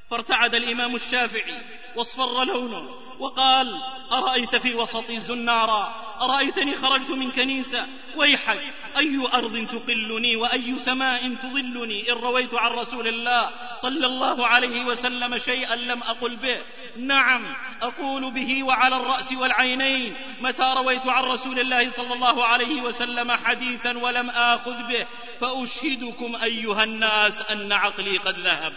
فارتعد الإمام الشافعي واصفر لونه وقال أرأيت في وسط زنارا؟ أرأيتني خرجت من كنيسة؟ ويحك أي أرض تقلني وأي سماء تظلني؟ إن رويت عن رسول الله صلى الله عليه وسلم شيئا لم أقل به. نعم أقول به وعلى الرأس والعينين. متى رويت عن رسول الله صلى الله عليه وسلم حديثا ولم آخذ به؟ فأشهدكم أيها الناس أن عقلي قد ذهب.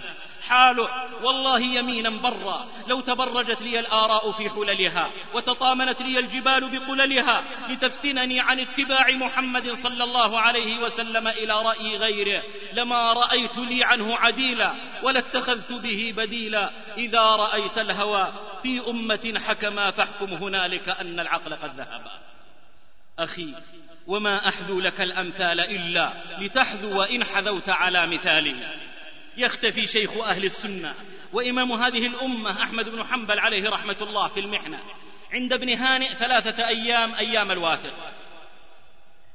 حاله. والله يمينا برا. لو تبرجت لي الآراء في حللها وتطامنت لي الجبال بقللها لتفتنني عن اتباع محمد صلى الله عليه وسلم إلى رأي غيره. لما رأيت لي عنه عديلا ولاتخذت به بديلا. إذا رأيت الهوى في أمة حكما فاحكم هنالك أن العقل قد ذهب. أخي وما أحذو لك الأمثال إلا لتحذو وإن حذوت على مثالي. يختفي شيخ أهل السنة وإمام هذه الأمة أحمد بن حنبل عليه رحمة الله في المحنة عند ابن هانئ ثلاثة أيام أيام الواثق.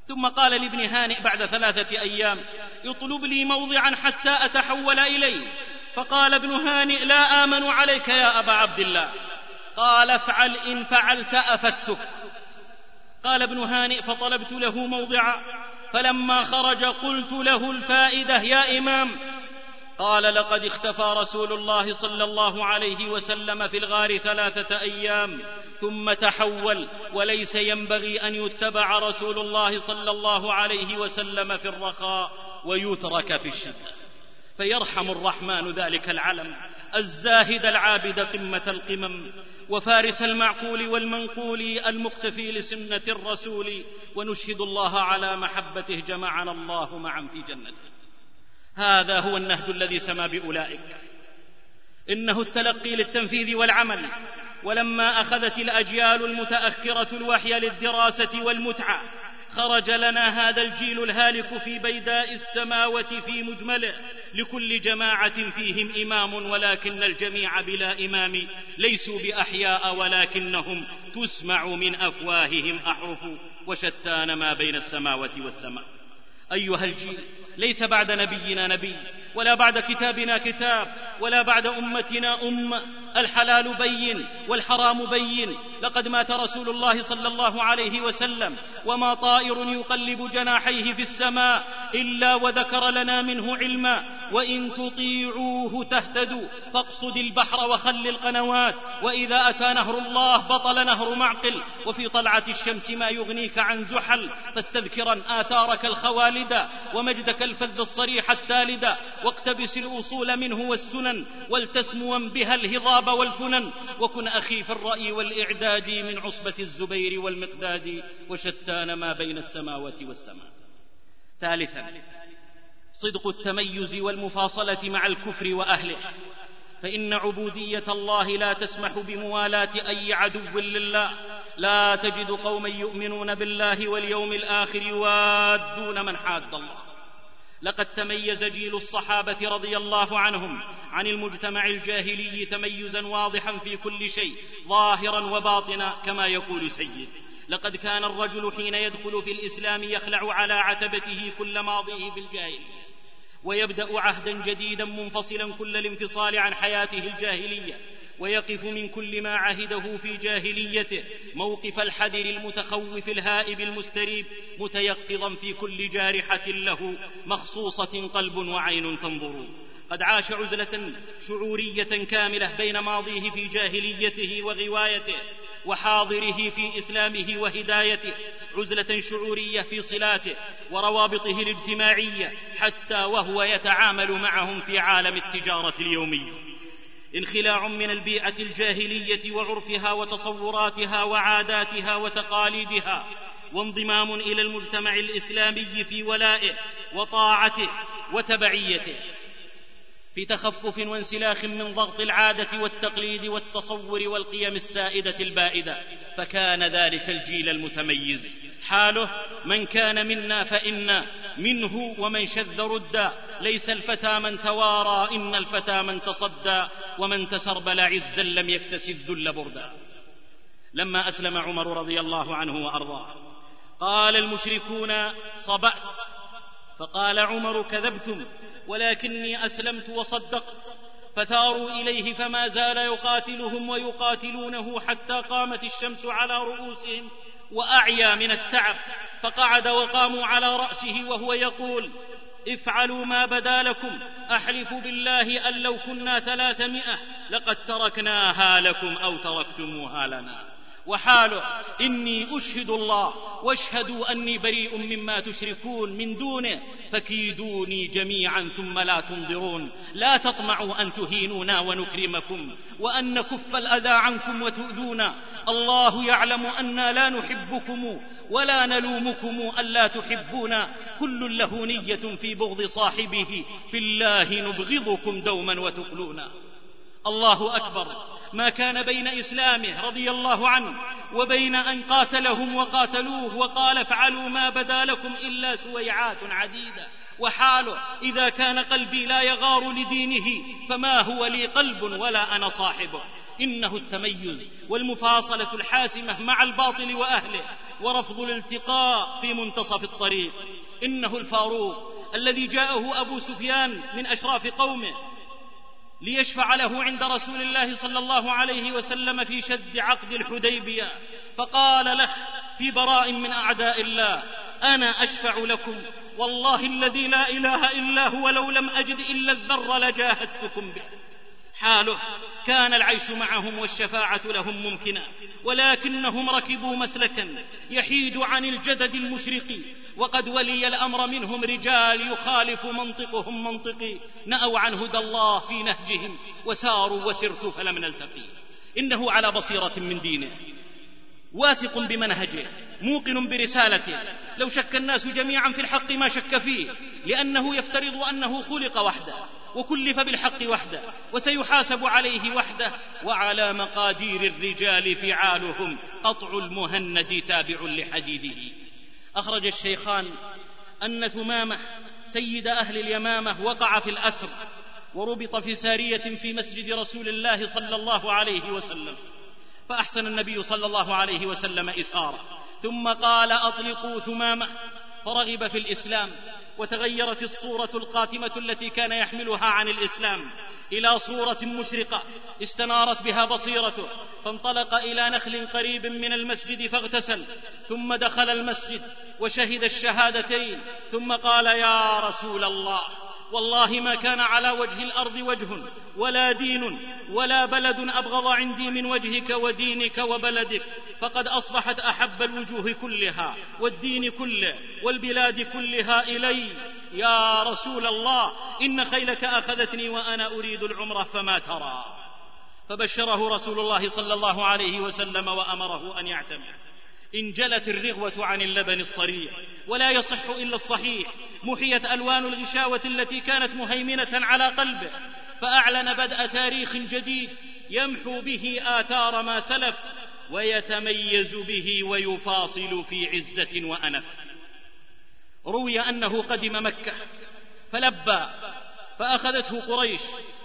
ثم قال لابن هانئ بعد ثلاثة أيام اطلب لي موضعا حتى أتحول إليه. فقال ابن هانئ لا آمن عليك يا أبا عبد الله. قال افعل إن فعلت أفتك. قال ابن هانئ فطلبت له موضعا. فلما خرج قلت له الفائدة يا إمام قال لقد اختفى رسول الله صلى الله عليه وسلم في الغار ثلاثة أيام ثم تحول وليس ينبغي أن يتبع رسول الله صلى الله عليه وسلم في الرخاء ويترك في الشدة. فيرحم الرحمن ذلك العلم الزاهد العابد قمة القمم وفارس المعقول والمنقول المقتفي لسنة الرسول ونشهد الله على محبته جمعنا الله معا في جنته. هذا هو النهج الذي سما بأولئك. إنه التلقي للتنفيذ والعمل ولما أخذت الأجيال المتأخرة الوحي للدراسة والمتعة خرج لنا هذا الجيل الهالك في بيداء السماوة في مجمله لكل جماعة فيهم إمام ولكن الجميع بلا إمام ليسوا بأحياء ولكنهم تسمع من أفواههم أحرف وشتان ما بين السماوة والسماء. أيها الجيل ليس بعد نبينا نبي. ولا بعد كتابنا كتاب ولا بعد أمتنا أمة. الحلال بين والحرام بين. لقد مات رسول الله صلى الله عليه وسلم وما طائر يقلب جناحيه في السماء إلا وذكر لنا منه علما. وإن تطيعوه تهتدوا فاقصد البحر وخل القنوات. وإذا أتى نهر الله بطل نهر معقل. وفي طلعة الشمس ما يغنيك عن زحل فاستذكرا آثارك الخوالد ومجدك الفذ الصريح التالد واقتبس الأصول منه والسنن ولتسموا بها الهضاب والفنن. وكن أخي في الرأي والإعداد من عصبة الزبير والمقداد وشتان ما بين السماوات والسماء. ثالثا صدق التميز والمفاصلة مع الكفر وأهله. فإن عبودية الله لا تسمح بموالاة أي عدو لله. لا تجد قوما يؤمنون بالله واليوم الآخر يوادون من حاد الله. لقد تميز جيل الصحابة رضي الله عنهم عن المجتمع الجاهلي تميزا واضحا في كل شيء ظاهرا وباطنا كما يقول سيد. لقد كان الرجل حين يدخل في الإسلام يخلع على عتبته كل ماضيه في الجاهلية ويبدأ عهدا جديدا منفصلا كل الانفصال عن حياته الجاهلية. ويقف من كل ما عهده في جاهليته موقف الحذر المتخوف الهائب المستريب متيقظا في كل جارحة له مخصوصة قلب وعين تنظر. قد عاش عزلة شعورية كاملة بين ماضيه في جاهليته وغوايته وحاضره في إسلامه وهدايته عزلة شعورية في صلاته وروابطه الاجتماعية حتى وهو يتعامل معهم في عالم التجارة اليومية. انخلاع من البيئة الجاهلية وعرفها وتصوراتها وعاداتها وتقاليدها وانضمام إلى المجتمع الإسلامي في ولائه وطاعته وتبعيته في تخفف وانسلاخ من ضغط العادة والتقليد والتصور والقيم السائدة البائدة فكان ذلك الجيل المتميز. حاله من كان منا فإنا منه ومن شذ ردا. ليس الفتى من توارى إن الفتى من تصدى. ومن تسربل عزا لم يكتسب الذل بردا. لما أسلم عمر رضي الله عنه وأرضاه قال المشركون صبأت. فقال عمر كذبتم. ولكني أسلمت وصدقت. فثاروا إليه فما زال يقاتلهم ويقاتلونه حتى قامت الشمس على رؤوسهم وأعيا من التعب. فقعد وقاموا على رأسه وهو يقول افعلوا ما بدا لكم. أحلف بالله أن لو كنا ثلاثمائة لقد تركناها لكم أو تركتموها لنا. وحاله إني أشهد الله واشهدوا أني بريء مما تشركون من دونه فكيدوني جميعا ثم لا تنظرون لا تطمعوا أن تهينونا ونكرمكم وأن نكف الأذى عنكم وتؤذونا. الله يعلم أنا لا نحبكم ولا نلومكم ألا تحبونا. كل له نية في بغض صاحبه في الله نبغضكم دوما وتقلونا. الله أكبر. ما كان بين إسلامه رضي الله عنه وبين أن قاتلهم وقاتلوه وقال افعلوا ما بدا لكم إلا سويعات عديدة وحاله. إذا كان قلبي لا يغار لدينه فما هو لي قلب ولا أنا صاحبه. إنه التميز والمفاصلة الحاسمة مع الباطل وأهله ورفض الالتقاء في منتصف الطريق. إنه الفاروق الذي جاءه أبو سفيان من أشراف قومه ليشفع له عند رسول الله صلى الله عليه وسلم في شد عقد الحديبية. فقال له في براء من أعداء الله أنا أشفع لكم. والله الذي لا إله إلا هو لو لم أجد إلا الذر لجاهدتكم به. حاله. كان العيش معهم والشفاعة لهم ممكنة. ولكنهم ركبوا مسلكا يحيد عن الجدد المشرق. وقد ولي الأمر منهم رجال يخالف منطقهم منطقي. نأوا عن هدى الله في نهجهم. وساروا وسرت فلم نلتقي. إنه على بصيرة من دينه. واثق بمنهجه. موقن برسالته. لو شك الناس جميعا في الحق ما شك فيه. لأنه يفترض أنه خلق وحده. وكلف بالحق وحده وسيحاسب عليه وحده وعلى مقادير الرجال فعالهم قطع المهند تابع لحديده. أخرج الشيخان أن ثمامة سيد أهل اليمامة وقع في الأسر وربط في سارية في مسجد رسول الله صلى الله عليه وسلم. فأحسن النبي صلى الله عليه وسلم إساره. ثم قال أطلقوا ثمامة. فرغب في الإسلام وتغيرت الصورة القاتمة التي كان يحملها عن الإسلام إلى صورة مشرقة استنارت بها بصيرته فانطلق إلى نخل قريب من المسجد فاغتسل ثم دخل المسجد وشهد الشهادتين ثم قال يا رسول الله والله ما كان على وجه الأرض وجه ولا دين ولا بلد أبغض عندي من وجهك ودينك وبلدك فقد أصبحت أحب الوجوه كلها والدين كله والبلاد كلها إلي. يا رسول الله إن خيلك أخذتني وأنا أريد العمرة فما ترى. فبشره رسول الله صلى الله عليه وسلم وأمره أن يعتمر. انجلت الرغوة عن اللبن الصريح ولا يصح إلا الصحيح. محيت ألوان الغشاوة التي كانت مهيمنة على قلبه فأعلن بدء تاريخ جديد يمحو به آثار ما سلف ويتميز به ويفاصل في عزة وأنف. روي أنه قدم مكة فلبى فأخذته قريش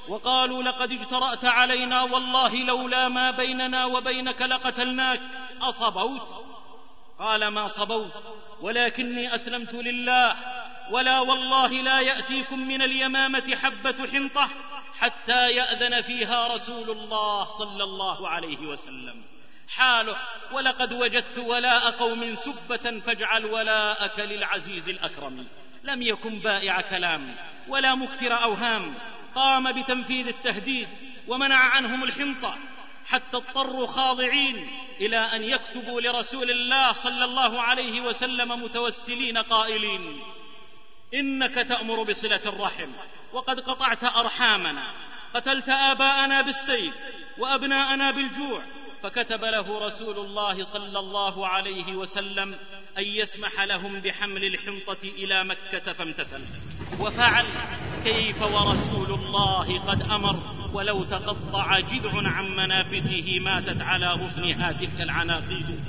وقالوا لقد اجترأت علينا والله لولا ما بيننا وبينك لقتلناك. أصبوت؟ قال ما صبوت ولكني أسلمت لله ولا والله لا يأتيكم من اليمامة حبة حنطة حتى يأذن فيها رسول الله صلى الله عليه وسلم. حاله ولقد وجدت ولاء قوم سبة فاجعل ولاءك للعزيز الأكرم. لم يكن بائع كلام ولا مكثر أوهام. قام بتنفيذ التهديد ومنع عنهم الحنطة حتى اضطروا خاضعين إلى أن يكتبوا لرسول الله صلى الله عليه وسلم متوسلين قائلين إنك تأمر بصلة الرحم وقد قطعت أرحامنا قتلت آباءنا بالسيف وأبناءنا بالجوع فكتب له رسول الله صلى الله عليه وسلم أن يسمح لهم بحمل الحنطة إلى مكة فامتثل. وفعل كيف ورسول الله قد أمر ولو تقطع جذع عن منافذه ماتت على غصنها تلك العناقيد.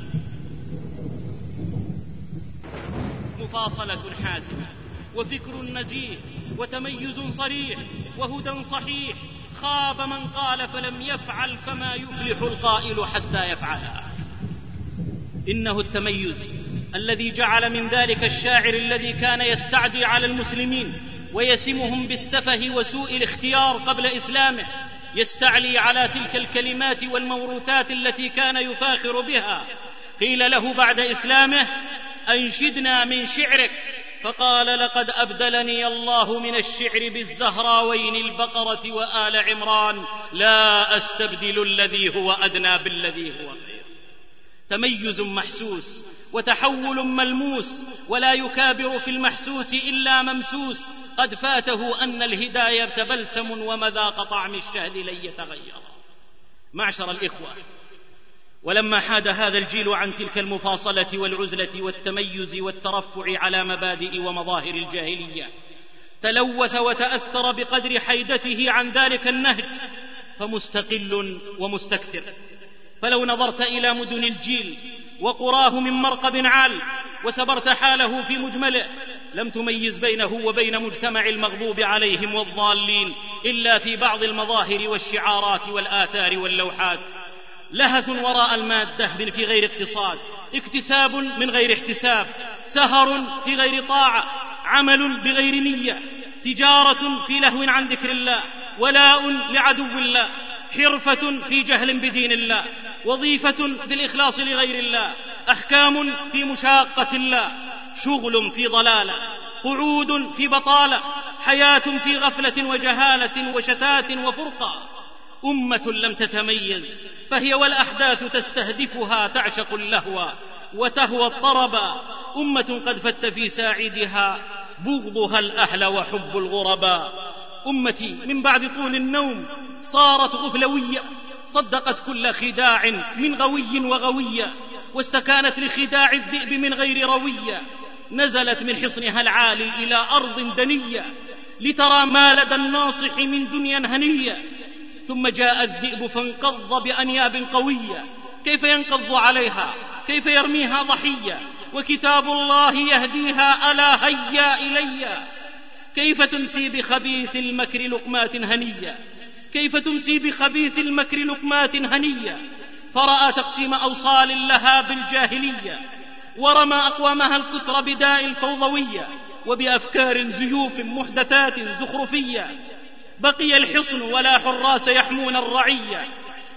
مفاصلة حاسمة وفكر نزيه وتميز صريح وهدى صحيح خاب من قال فلم يفعل فما يفلح القائل حتى يفعلها إنه التميز الذي جعل من ذلك الشاعر الذي كان يستعدي على المسلمين ويسمهم بالسفه وسوء الاختيار قبل إسلامه يستعلي على تلك الكلمات والموروثات التي كان يفاخر بها. قيل له بعد إسلامه أنشدنا من شعرك فقال لقد أبدلني الله من الشعر بالزهراوين البقرة وآل عمران لا أستبدل الذي هو أدنى بالذي هو خير. تميز محسوس وتحول ملموس ولا يكابر في المحسوس إلا ممسوس. قد فاته أن الهداية بلسم ومذاق طعم الشهد لن يتغير. معشر الإخوة ولما حاد هذا الجيل عن تلك المفاصلة والعزلة والتميز والترفع على مبادئ ومظاهر الجاهلية تلوث وتأثر بقدر حيدته عن ذلك النهج فمستقل ومستكثر. فلو نظرت إلى مدن الجيل وقراه من مرقب عال وسبرت حاله في مجمله لم تميز بينه وبين مجتمع المغضوب عليهم والضالين إلا في بعض المظاهر والشعارات والآثار واللوحات. لهث وراء المادة في غير اقتصاد اكتساب من غير احتساب سهر في غير طاعة عمل بغير نية تجارة في لهو عن ذكر الله ولاء لعدو الله حرفة في جهل بدين الله وظيفة في الإخلاص لغير الله أحكام في مشاقة الله شغل في ضلالة قعود في بطالة حياة في غفلة وجهالة وشتات وفرقة. أمة لم تتميز فهي والأحداث تستهدفها تعشق اللهو وتهوى الطرب. أمة قد فت في ساعدها بغضها الأهل وحب الغرباء أمتي من بعد طول النوم صارت غفلوية صدقت كل خداع من غوي وغويه واستكانت لخداع الذئب من غير رويه نزلت من حصنها العالي إلى أرض دنية لترى ما لدى الناصح من دنيا هنية. ثم جاء الذئب فانقض بأنياب قوية. كيف ينقض عليها؟ كيف يرميها ضحية؟ وكتاب الله يهديها ألا هيا إلي. كيف تمسي بخبيث المكر لقمات هنية؟ كيف تمسي بخبيث المكر لقمات هنية؟ فرأى تقسيم أوصال لها بالجاهلية ورمى أقوامها الكثر بداء الفوضوية وبأفكار زيوف محدثات زخرفية. بقي الحصن ولا حراس يحمون الرعيه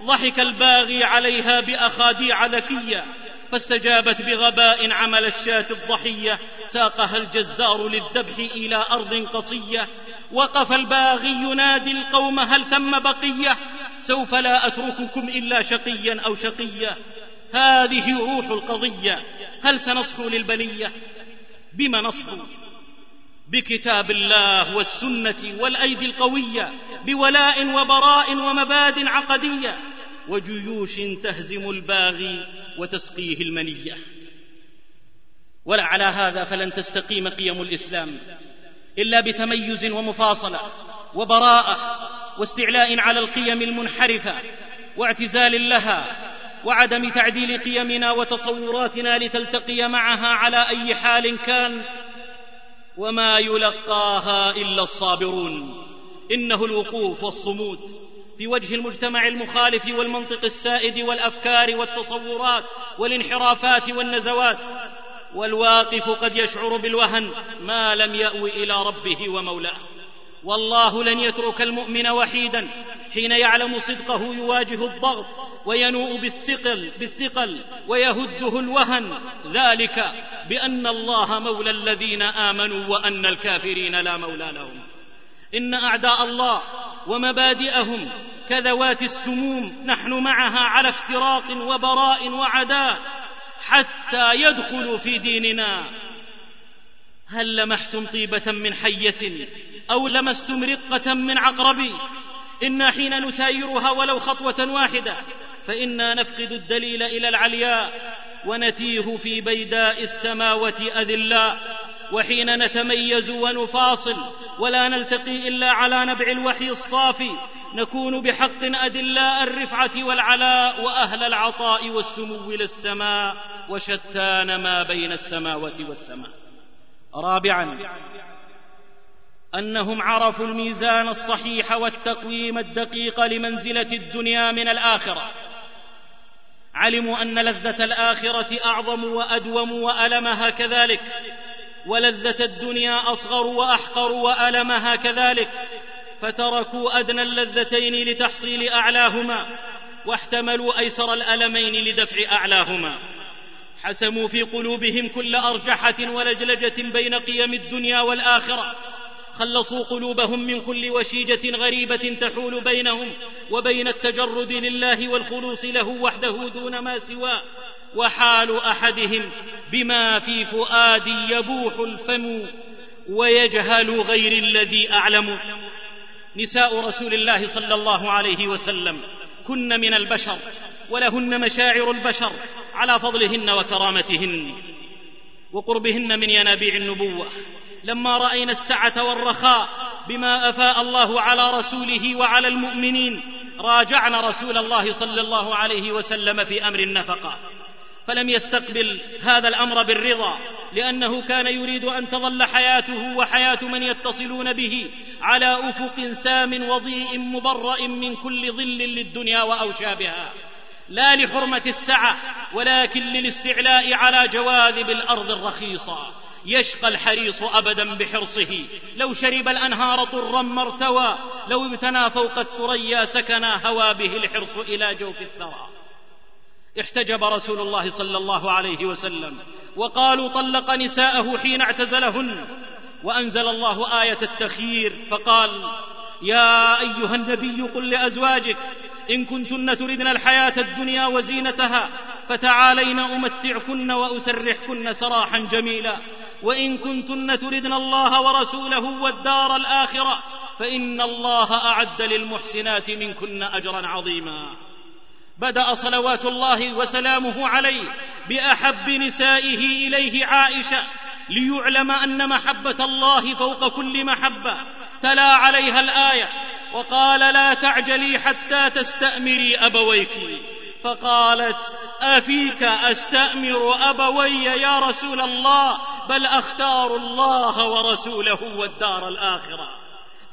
ضحك الباغي عليها بأخاديع ذكية. فاستجابت بغباء عمل الشاة الضحية. ساقها الجزار للذبح إلى أرض قصية. وقف الباغي ينادي القوم هل ثم بقية؟ سوف لا أترككم إلا شقيا أو شقية. هذه روح القضية. هل سنصحو للبنية؟ بما نصحو بكتاب الله والسنة والأيدي القوية بولاء وبراء ومباد عقدية وجيوش تهزم الباغي وتسقيه المنية. ولا على هذا فلن تستقيم قيم الإسلام إلا بتميز ومفاصلة وبراءة واستعلاء على القيم المنحرفة واعتزال لها وعدم تعديل قيمنا وتصوراتنا لتلتقي معها على أي حال كان وما يلقاها إلا الصابرون. إنه الوقوف والصمود في وجه المجتمع المخالف والمنطق السائد والأفكار والتصورات والانحرافات والنزوات. والواقف قد يشعر بالوهن ما لم ياو إلى ربه ومولاه. والله لن يترك المؤمن وحيدا حين يعلم صدقه يواجه الضغط وينوء بالثقل بالثقل ويهده الوهن. ذلك بأن الله مولى الذين آمنوا وأن الكافرين لا مولى لهم. إن أعداء الله ومبادئهم كذوات السموم نحن معها على افتراق وبراء وعداء حتى يدخلوا في ديننا. هل لمحتم طيبة من حية أو لمستم رقه من عقرب أنا حين نسايرها ولو خطوة واحدة فإنا نفقد الدليل إلى العلياء ونتيه في بيداء السماوة اذلاء وحين نتميز ونفاصل ولا نلتقي إلا على نبع الوحي الصافي نكون بحق ادلاء الرفعة والعلاء وأهل العطاء والسمو للسماء وشتان ما بين السماوة والسماء. رابعا أنهم عرفوا الميزان الصحيح والتقويم الدقيق لمنزلة الدنيا من الآخرة. علموا أن لذة الآخرة أعظم وأدوم وألمها كذلك ولذة الدنيا أصغر وأحقر وألمها كذلك. فتركوا أدنى اللذتين لتحصيل أعلاهما واحتملوا أيسر الألمين لدفع أعلاهما. حسموا في قلوبهم كل أرجحة ولجلجة بين قيم الدنيا والآخرة. خلصوا قلوبهم من كل وشيجة غريبة تحول بينهم وبين التجرد لله والخلوص له وحده دون ما سواه وحال أحدهم بما في فؤادي يبوح الفم ويجهل غير الذي أعلم. نساء رسول الله صلى الله عليه وسلم كن من البشر ولهن مشاعر البشر على فضلهن وكرامتهن. وقربهن من ينابيع النبوة. لما رأينا السعة والرخاء بما أفاء الله على رسوله وعلى المؤمنين راجعنا رسول الله صلى الله عليه وسلم في أمر النفقه فلم يستقبل هذا الأمر بالرضا لأنه كان يريد أن تظل حياته وحياة من يتصلون به على أفق سام وضيء مبرأ من كل ظل للدنيا وأوشابها. لا لحرمة السعة ولكن للاستعلاء على جواذب الأرض الرخيصة. يشقى الحريص ابدا بحرصه. لو شرب الأنهار طرا ما ارتوى لو ابتنى فوق الثريا سكنا هوى به الحرص إلى جوف الثرى. احتجب رسول الله صلى الله عليه وسلم وقالوا طلق نساءه حين اعتزلهن. وأنزل الله آية التخيير فقال يا أيها النبي قل لأزواجك إن كنتن تردن الحياة الدنيا وزينتها فتعالين أمتعكن وأسرحكن سراحا جميلا. وإن كنتن تردن الله ورسوله والدار الآخرة فإن الله أعد للمحسنات منكن أجرا عظيما. بدأ صلوات الله وسلامه عليه بأحب نسائه إليه عائشة ليعلم أن محبة الله فوق كل محبة. تلا عليها الآية وقال لا تعجلي حتى تستأمري أبويك. فقالت أفيك أستأمر أبوي يا رسول الله؟ بل أختار الله ورسوله والدار الآخرة.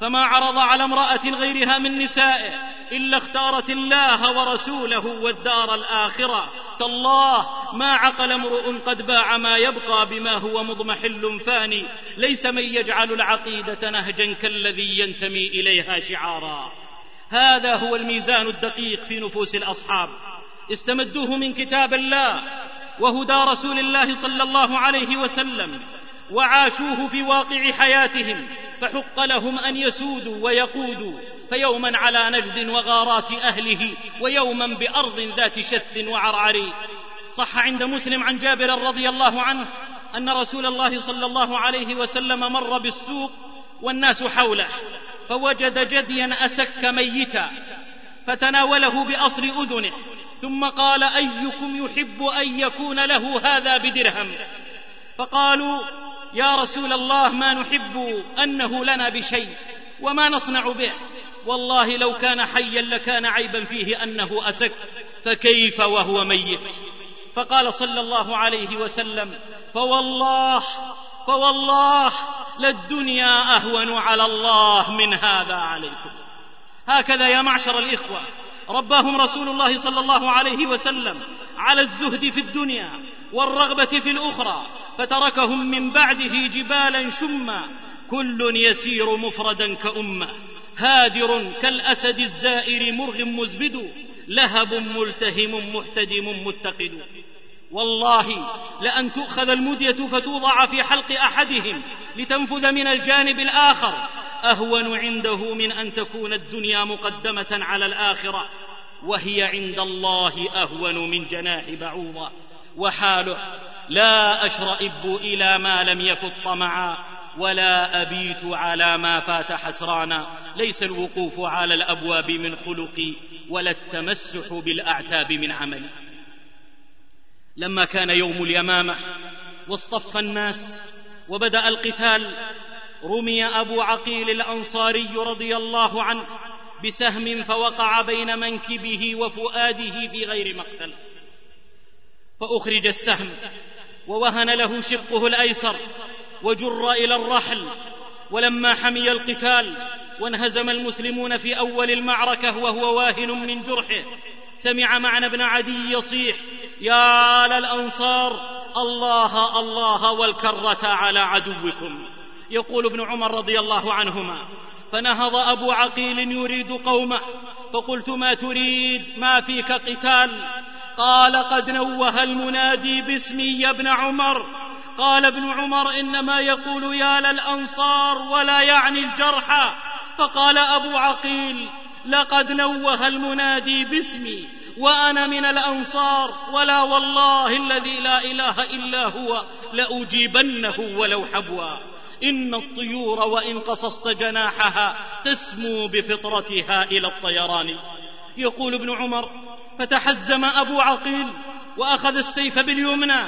فما عرض على امرأة غيرها من نسائه إلا اختارت الله ورسوله والدار الآخرة. تالله ما عقل امرؤ قد باع ما يبقى بما هو مضمحل فاني. ليس من يجعل العقيدة نهجا كالذي ينتمي إليها شعارا. هذا هو الميزان الدقيق في نفوس الأصحاب. استمدوه من كتاب الله وهدى رسول الله صلى الله عليه وسلم. وعاشوه في واقع حياتهم فحق لهم أن يسودوا ويقودوا فيوما على نجد وغارات أهله ويوما بأرض ذات شث وعرعر. صح عند مسلم عن جابر رضي الله عنه أن رسول الله صلى الله عليه وسلم مر بالسوق والناس حوله فوجد جديا أسك ميتا فتناوله بأصل أذنه ثم قال أيكم يحب أن يكون له هذا بدرهم؟ فقالوا يا رسول الله ما نحب أنه لنا بشيء وما نصنع به. والله لو كان حيا لكان عيبا فيه أنه أسك فكيف وهو ميت؟ فقال صلى الله عليه وسلم فوالله فوالله للدنيا أهون على الله من هذا عليكم. هكذا يا معشر الإخوة رباهم رسول الله صلى الله عليه وسلم على الزهد في الدنيا والرغبة في الأخرى فتركهم من بعده جبالا شما كل يسير مفردا كامه هادر كالأسد الزائر مرغ مزبد لهب ملتهم محتدم متقد. والله لأن تؤخذ المدية فتوضع في حلق أحدهم لتنفذ من الجانب الآخر. أهون عنده من أن تكون الدنيا مقدمة على الآخرة وهي عند الله أهون من جناح بعوضة. وحاله. لا أشرئب إلى ما لم يفط طمعا ولا أبيت على ما فات حسرانا. ليس الوقوف على الأبواب من خلقي ولا التمسح بالأعتاب من عملي. لما كان يوم اليمامة واصطف الناس وبدأ القتال رمي أبو عقيل الأنصاري رضي الله عنه بسهم فوقع بين منكبه وفؤاده في غير مقتل. فأخرج السهم ووهن له شقه الأيسر وجر إلى الرحل ولما حمي القتال وانهزم المسلمون في أول المعركة وهو واهن من جرحه سمع معنى بن عدي يصيح يا للانصار الله الله والكرة على عدوكم. يقول ابن عمر رضي الله عنهما فنهض أبو عقيل يريد قومه فقلت ما تريد ما فيك قتال؟ قال قد نوه المنادي باسمي يا ابن عمر. قال ابن عمر إنما يقول يا للأنصار ولا يعني الجرحى فقال أبو عقيل لقد نوه المنادي باسمي وأنا من الأنصار ولا والله الذي لا إله إلا هو لأجيبنه ولو حبوا إن الطيور وإن قصصت جناحها تسمو بفطرتها إلى الطيران. يقول ابن عمر فتحزم أبو عقيل وأخذ السيف باليمنى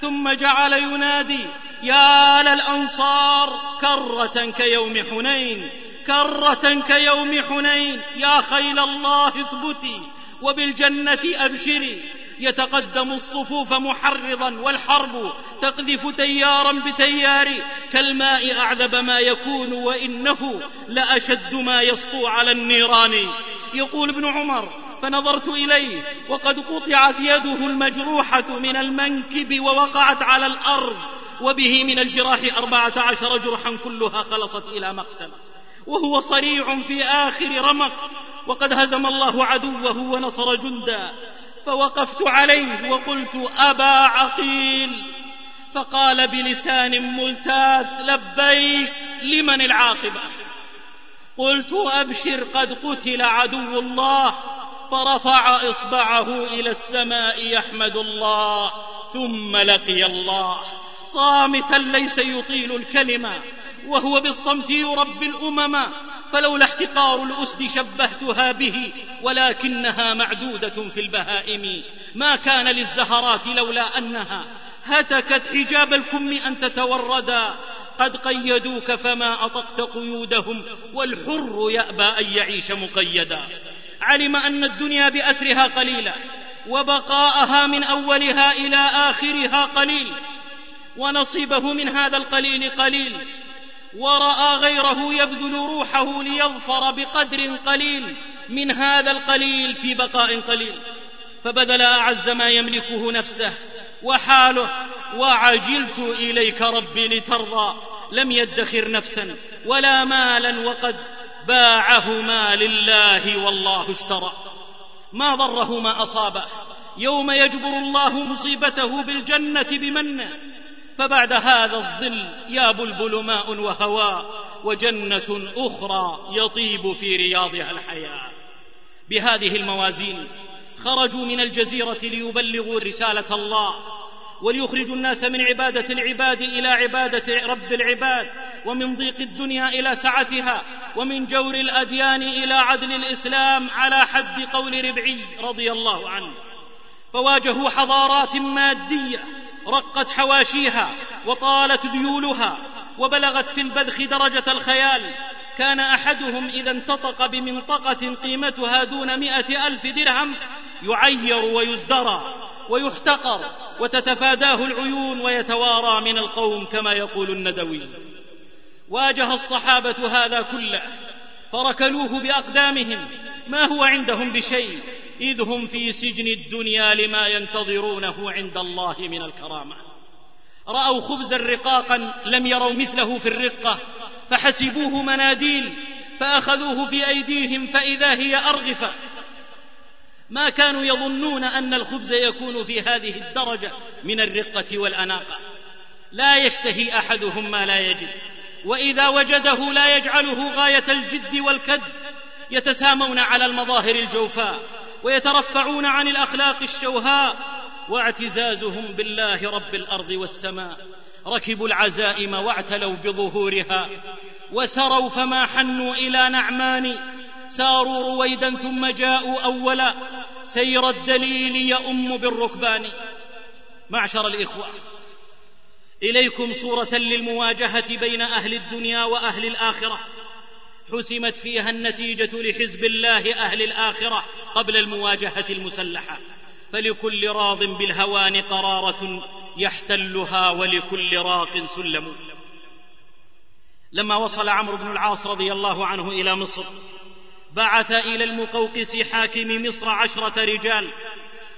ثم جعل ينادي يا للأنصار كرة كيوم حنين كرة كيوم حنين يا خيل الله اثبتي وبالجنة أبشري. يتقدم الصفوف محرضا والحرب تقذف تيارا بتيار كالماء أعذب ما يكون وإنه لأشد ما يسطو على النيران. يقول ابن عمر فنظرت إليه وقد قطعت يده المجروحة من المنكب ووقعت على الأرض وبه من الجراح أربعة عشر جرحا كلها خلصت إلى مقتل. وهو صريع في آخر رمق وقد هزم الله عدوه ونصر جندا فوقفت عليه وقلت أبا عقيل. فقال بلسان ملتاث لبيك لمن العاقبة؟ قلت أبشر قد قتل عدو الله. فرفع إصبعه إلى السماء يحمد الله. ثم لقي الله. صامتا ليس يطيل الكلمة وهو بالصمت يربي الأمم. فلولا احتقار الأسد شبهتها به ولكنها معدودة في البهائم. ما كان للزهرات لولا أنها هتكت حجاب الكم أن تتوردا قد قيدوك فما أطقت قيودهم والحر يأبى أن يعيش مقيدا. علم أن الدنيا بأسرها قليلة وبقاءها من أولها إلى آخرها قليل. ونصيبه من هذا القليل قليل ورأى غيره يبذل روحه ليظفر بقدر قليل من هذا القليل في بقاء قليل. فبذل أعز ما يملكه نفسه وحاله وعجلت إليك ربي لترضى. لم يدخر نفسا ولا مالا وقد باعهما لله والله اشترى. ما ضره ما أصابه. يوم يجبر الله مصيبته بالجنة بمنه. فبعد هذا الظل يا بلبل ماء وهواء وجنة أخرى يطيب في رياضها الحياة. بهذه الموازين خرجوا من الجزيرة ليبلغوا رسالة الله وليخرجوا الناس من عبادة العباد إلى عبادة رب العباد ومن ضيق الدنيا إلى سعتها ومن جور الأديان إلى عدل الإسلام على حد قول ربعي رضي الله عنه. فواجهوا حضارات مادية رقت حواشيها وطالت ذيولها وبلغت في البذخ درجة الخيال. كان أحدهم إذا انتطق بمنطقة قيمتها دون مائه ألف درهم يعير ويزدرى ويحتقر وتتفاداه العيون ويتوارى من القوم كما يقول الندوي. واجه الصحابة هذا كله فركلوه بأقدامهم ما هو عندهم بشيء؟ إذ هم في سجن الدنيا لما ينتظرونه عند الله من الكرامة. رأوا خبزا رقاقا لم يروا مثله في الرقة فحسبوه مناديل فأخذوه في أيديهم فإذا هي ارغفه ما كانوا يظنون أن الخبز يكون في هذه الدرجة من الرقة والأناقة. لا يشتهي أحدهم ما لا يجد. وإذا وجده لا يجعله غاية الجد والكد يتسامون على المظاهر الجوفاء. ويترفعون عن الأخلاق الشوهاء واعتزازهم بالله رب الأرض والسماء. ركبوا العزائم واعتلوا بظهورها وسروا فما حنوا إلى نعمان. ساروا رويدا ثم جاءوا أولا. سير الدليل يؤم بالركبان. معشر الإخوة إليكم صورة للمواجهة بين أهل الدنيا وأهل الآخرة. حسمت فيها النتيجة لحزب الله أهل الآخرة قبل المواجهة المسلحة. فلكل راض بالهوان قرارة يحتلها ولكل راق سلم. لما وصل عمرو بن العاص رضي الله عنه إلى مصر بعث إلى المقوقس حاكم مصر عشرة رجال.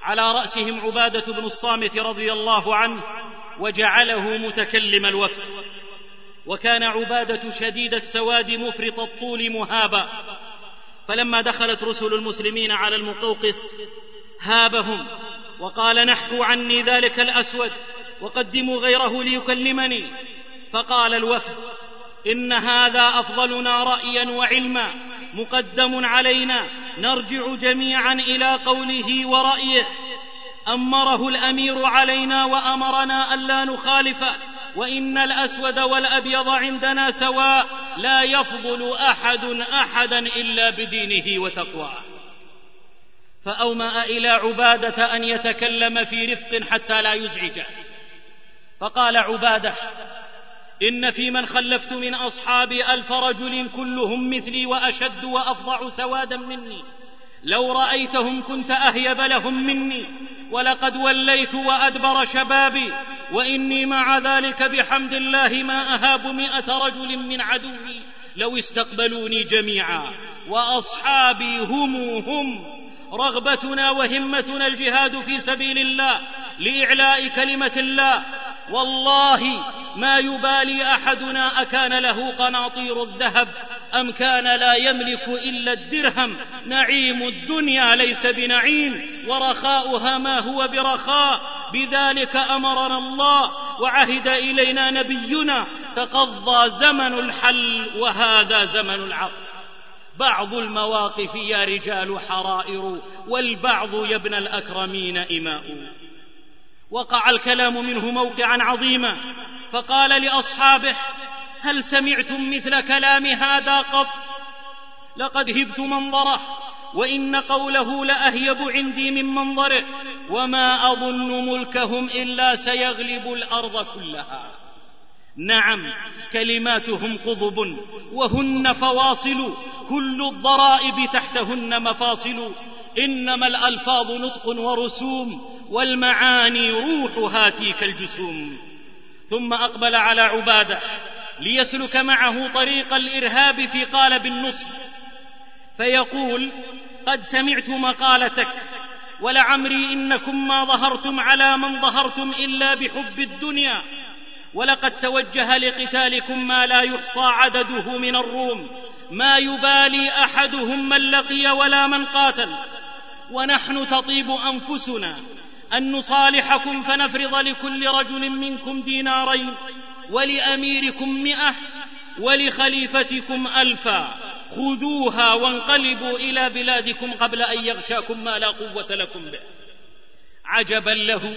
على رأسهم عبادة بن الصامت رضي الله عنه وجعله متكلم الوفد. وكان عبادة شديد السواد مفرط الطول مهابا. فلما دخلت رسل المسلمين على المقوقس هابهم وقال نحوا عني ذلك الأسود وقدموا غيره ليكلمني. فقال الوفد إن هذا أفضلنا رأيا وعلما مقدم علينا نرجع جميعا إلى قوله ورأيه. أمره الأمير علينا وأمرنا ألا نخالفه. وإن الأسود والأبيض عندنا سواء لا يفضل أحد أحدا إلا بدينه وتقواه. فأومأ إلى عبادة أن يتكلم في رفق حتى لا يزعجه فقال عبادة إن في من خلفت من أصحابي ألف رجل كلهم مثلي وأشد وافظع سوادا مني. لو رأيتهم كنت أهيب لهم مني ولقد وليت وأدبر شبابي وإني مع ذلك بحمد الله ما أهاب مائه رجل من عدوي. لو استقبلوني جميعا وأصحابي هم هم رغبتنا وهمتنا الجهاد في سبيل الله لإعلاء كلمة الله والله ما يبالي أحدنا أكان له قناطير الذهب أم كان لا يملك إلا الدرهم. نعيم الدنيا ليس بنعيم ورخاؤها ما هو برخاء. بذلك أمرنا الله وعهد إلينا نبينا. تقضى زمن الحل وهذا زمن العقد بعض المواقف يا رجال حرائر والبعض يا ابن الأكرمين إماء. وقع الكلام منه موقعا عظيما. فقال لأصحابه هل سمعتم مثل كلام هذا قط؟ لقد هبت منظره وإن قوله لأهيب عندي من منظره وما أظن ملكهم إلا سيغلب الأرض كلها. نعم كلماتهم قضب وهن فواصل كل الضرائب تحتهن مفاصل. إنما الألفاظ نطق ورسوم والمعاني روح هاتيك الجسوم. ثم أقبل على عبادة ليسلك معه طريق الإرهاب في قالب النصح. فيقول قد سمعت مقالتك ولعمري إنكم ما ظهرتم على من ظهرتم إلا بحب الدنيا. ولقد توجه لقتالكم ما لا يحصى عدده من الروم ما يبالي أحدهم من لقي ولا من قاتل. ونحن تطيب أنفسنا أن نصالحكم فنفرض لكل رجل منكم دينارين ولأميركم مئة ولخليفتكم ألفا. خذوها وانقلبوا إلى بلادكم قبل أن يغشاكم ما لا قوة لكم به. عجبا له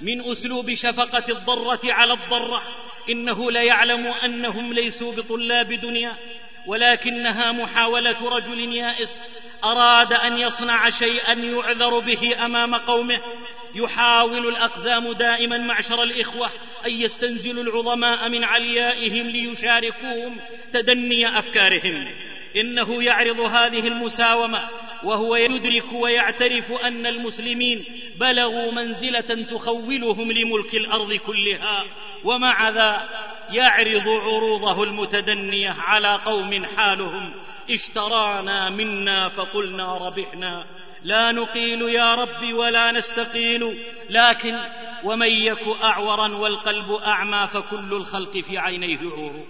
من أسلوب شفقة الضرة على الضرة. إنه ليعلم أنهم ليسوا بطلاب دنيا ولكنها محاولة رجل يائس. أراد أن يصنع شيئا يعذر به أمام قومه. يحاول الأقزام دائما معشر الإخوة. أن يستنزلوا العظماء من عليائهم ليشاركوهم تدني أفكارهم. إنه يعرض هذه المساومة وهو يدرك ويعترف أن المسلمين بلغوا منزلة تخولهم لملك الأرض كلها ومع ذا يعرض عروضه المتدنية على قوم حالهم اشترانا منا فقلنا ربحنا لا نقيل يا رب ولا نستقيل لكن ومن يك أعورا والقلب أعمى فكل الخلق في عينيه عور.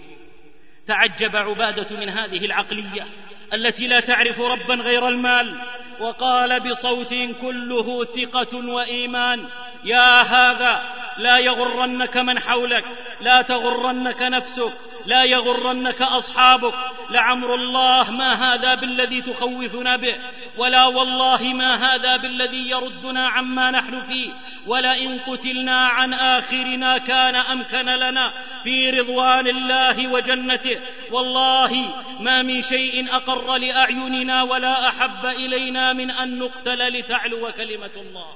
تعجب عبادة من هذه العقلية التي لا تعرف ربا غير المال وقال بصوت كله ثقة وإيمان يا هذا لا يغرنك من حولك لا تغرنك نفسك لا يغرنك أصحابك لعمر الله ما هذا بالذي تخوفنا به ولا والله ما هذا بالذي يردنا عما نحن فيه ولئن قتلنا عن آخرنا كان أمكن لنا في رضوان الله وجنته والله ما من شيء أقر لأعيننا ولا أحب إلينا من أن نقتل لتعلو كلمة الله.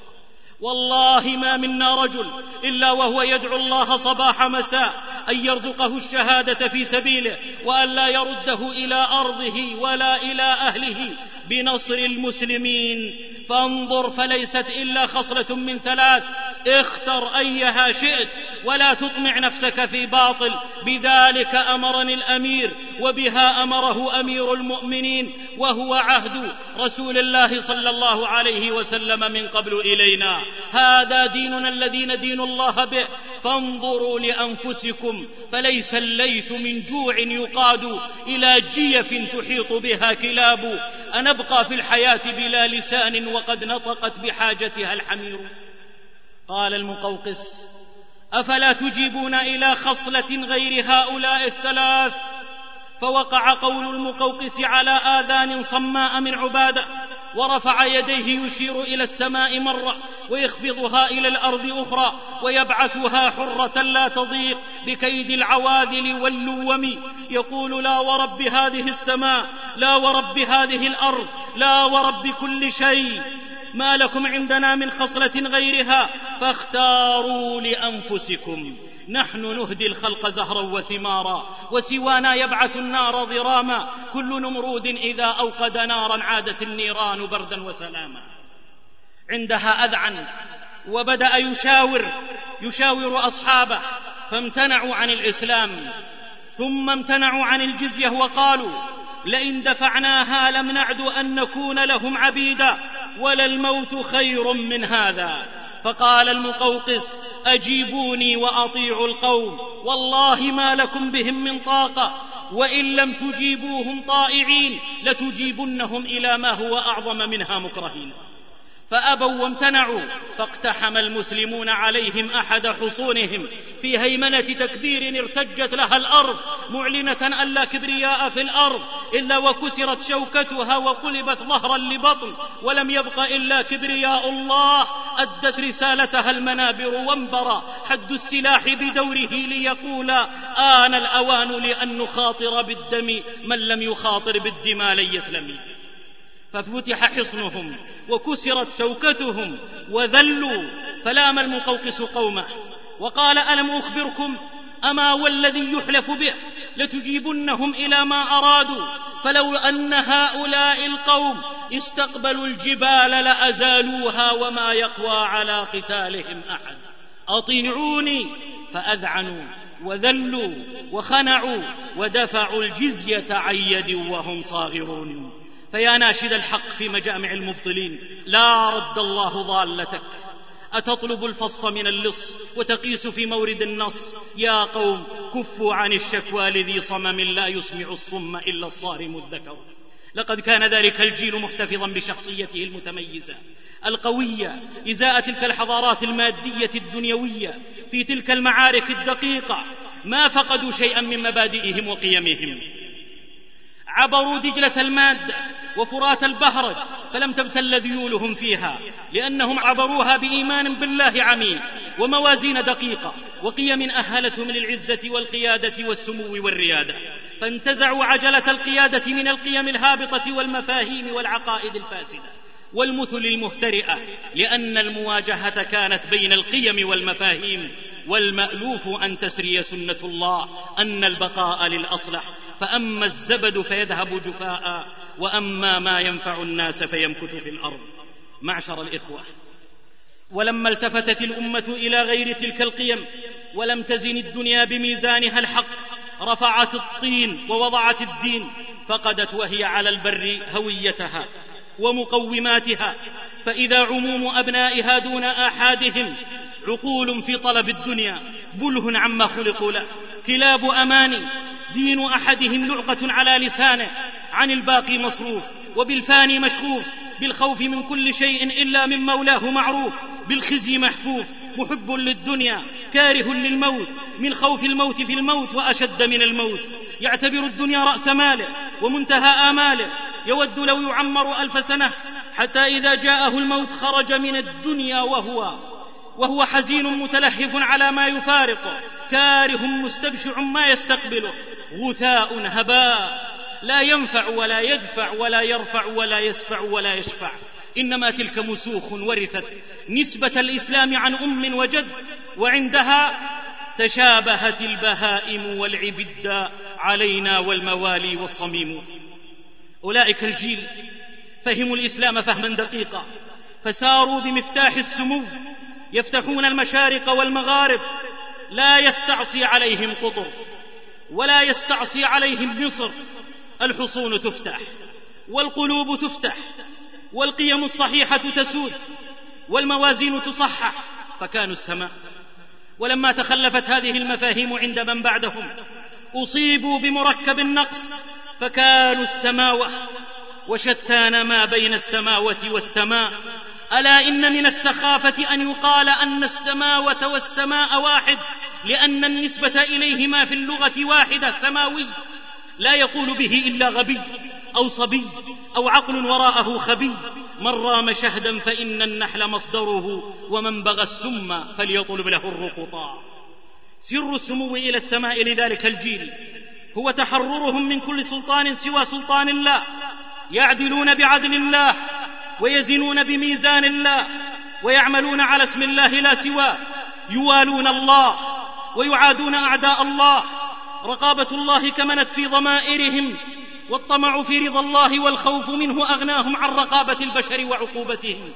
والله ما منا رجل إلا وهو يدعو الله صباح مساء أن يرزقه الشهادة في سبيله وأن لا يرده إلى أرضه ولا إلى أهله بنصر المسلمين. فانظر فليست إلا خصلة من ثلاث. اختر أيها شئت ولا تطمع نفسك في باطل. بذلك أمرني الأمير وبها أمره أمير المؤمنين وهو عهد رسول الله صلى الله عليه وسلم من قبل إلينا. هذا ديننا الذي ندين الله به. فانظروا لأنفسكم فليس الليث من جوع يقاد إلى جيف تحيط بها كلاب. أنبقى في الحياة بلا لسان وقد نطقت بحاجتها الحمير. قال المقوقس أفلا تجيبون إلى خصلة غير هؤلاء الثلاث؟ فوقع قول المقوقس على آذان صماء من عبادة. ورفع يديه يشير إلى السماء مرة ويخفضها إلى الأرض أخرى ويبعثها حرة لا تضيق بكيد العواذل واللوم. يقول لا ورب هذه السماء لا ورب هذه الأرض لا ورب كل شيء. ما لكم عندنا من خصلة غيرها فاختاروا لأنفسكم. نحن نهدي الخلق زهرا وثمارا وسوانا يبعث النار ضراما. كل نمرود إذا أوقد نارا عادت النيران بردا وسلاما. عندها أذعن وبدأ يشاور يشاور أصحابه فامتنعوا عن الإسلام. ثم امتنعوا عن الجزية وقالوا لئن دفعناها لم نعد أن نكون لهم عبيدا وللموت خير من هذا. فقال المقوقس أجيبوني وأطيعوا القوم. والله ما لكم بهم من طاقة. وإن لم تجيبوهم طائعين لتجيبنهم إلى ما هو أعظم منها مكرهين. فأبوا وامتنعوا فاقتحم المسلمون عليهم أحد حصونهم. في هيمنة تكبير ارتجت لها الأرض معلنة أن لا كبرياء في الأرض إلا وكسرت شوكتها وقلبت ظهرا لبطن. ولم يبق إلا كبرياء الله أدت رسالتها المنابر وانبرى. حد السلاح بدوره ليقول آن الأوان لأن نخاطر بالدم. من لم يخاطر بالدماء لن يسلم. ففتح حصنهم وكسرت شوكتهم وذلوا فلام المقوقس قومه وقال الم اخبركم اما والذي يحلف به لتجيبنهم إلى ما ارادوا فلو ان هؤلاء القوم استقبلوا الجبال لازالوها وما يقوى على قتالهم احد اطيعوني فاذعنوا وذلوا وخنعوا ودفعوا الجزيه عن يد وهم صاغرون فيا ناشد الحق في مجامع المبطلين. لا رد الله ضالتك. أتطلب الفص من اللص وتقيس في مورد النص. يا قوم كفوا عن الشكوى لذي صمم لا يسمع الصم إلا الصارم الذكر. لقد كان ذلك الجيل محتفظا بشخصيته المتميزة. القوية إزاء تلك الحضارات المادية الدنيوية في تلك المعارك الدقيقة. ما فقدوا شيئا من مبادئهم وقيمهم. عبروا دجلة الماده وفرات البهرج فلم تبتل ذيولهم فيها لأنهم عبروها بإيمان بالله عميق وموازين دقيقة وقيم أهلتهم للعزة والقيادة والسمو والريادة. فانتزعوا عجلة القيادة من القيم الهابطة والمفاهيم والعقائد الفاسدة والمثل المهترئه لأن المواجهة كانت بين القيم والمفاهيم والمألوف أن تسري سنة الله أن البقاء للأصلح. فأما الزبد فيذهب جفاء وأما ما ينفع الناس فيمكث في الأرض. معشر الإخوة ولما التفتت الأمة إلى غير تلك القيم ولم تزن الدنيا بميزانها الحق رفعت الطين ووضعت الدين فقدت وهي على البر هويتها ومقوماتها. فإذا عموم أبنائها دون آحادهم عقول في طلب الدنيا بله عما خلقوا له. كلاب أماني دين أحدهم لعقة على لسانه. عن الباقي مصروف وبالفاني مشغوف. بالخوف من كل شيء إلا من مولاه معروف. بالخزي محفوف محب للدنيا كاره للموت. من خوف الموت في الموت وأشد من الموت. يعتبر الدنيا رأس ماله ومنتهى آماله. يود لو يعمر ألف سنة حتى إذا جاءه الموت خرج من الدنيا وهو وهو حزين متلهف على ما يفارقه كاره مستبشع ما يستقبله غثاء هباء. لا ينفع ولا يدفع ولا يرفع ولا يسفع ولا يشفع. إنما تلك مسوخ ورثت. نسبة الإسلام عن أم وجد وعندها تشابهت البهائم والعبد علينا والموالي والصميم. أولئك الجيل فهموا الإسلام فهما دقيقا. فساروا بمفتاح السمو يفتحون المشارق والمغارب لا يستعصي عليهم قطر ولا يستعصي عليهم مصر. الحصون تفتح والقلوب تفتح والقيم الصحيحة تسود والموازين تصحح فكانوا السماء. ولما تخلفت هذه المفاهيم عند من بعدهم أصيبوا بمركب النقص فكانوا السماوه وشتان ما بين السماوه والسماء. ألا إن من السخافة أن يقال أن السماوة والسماء واحد لأن النسبة إليهما في اللغة واحدة سماوي. لا يقول به إلا غبي أو صبي أو عقل وراءه خبي. من رام شهدا فإن النحل مصدره ومن بغى السم فليطلب له الرقطا سر السمو إلى السماء لذلك الجيل. هو تحررهم من كل سلطان سوى سلطان الله. يعدلون بعدل الله. ويزنون بميزان الله ويعملون على اسم الله لا سواه يوالون الله ويعادون أعداء الله. رقابة الله كمنت في ضمائرهم والطمع في رضا الله والخوف منه أغناهم عن رقابة البشر وعقوبتهم.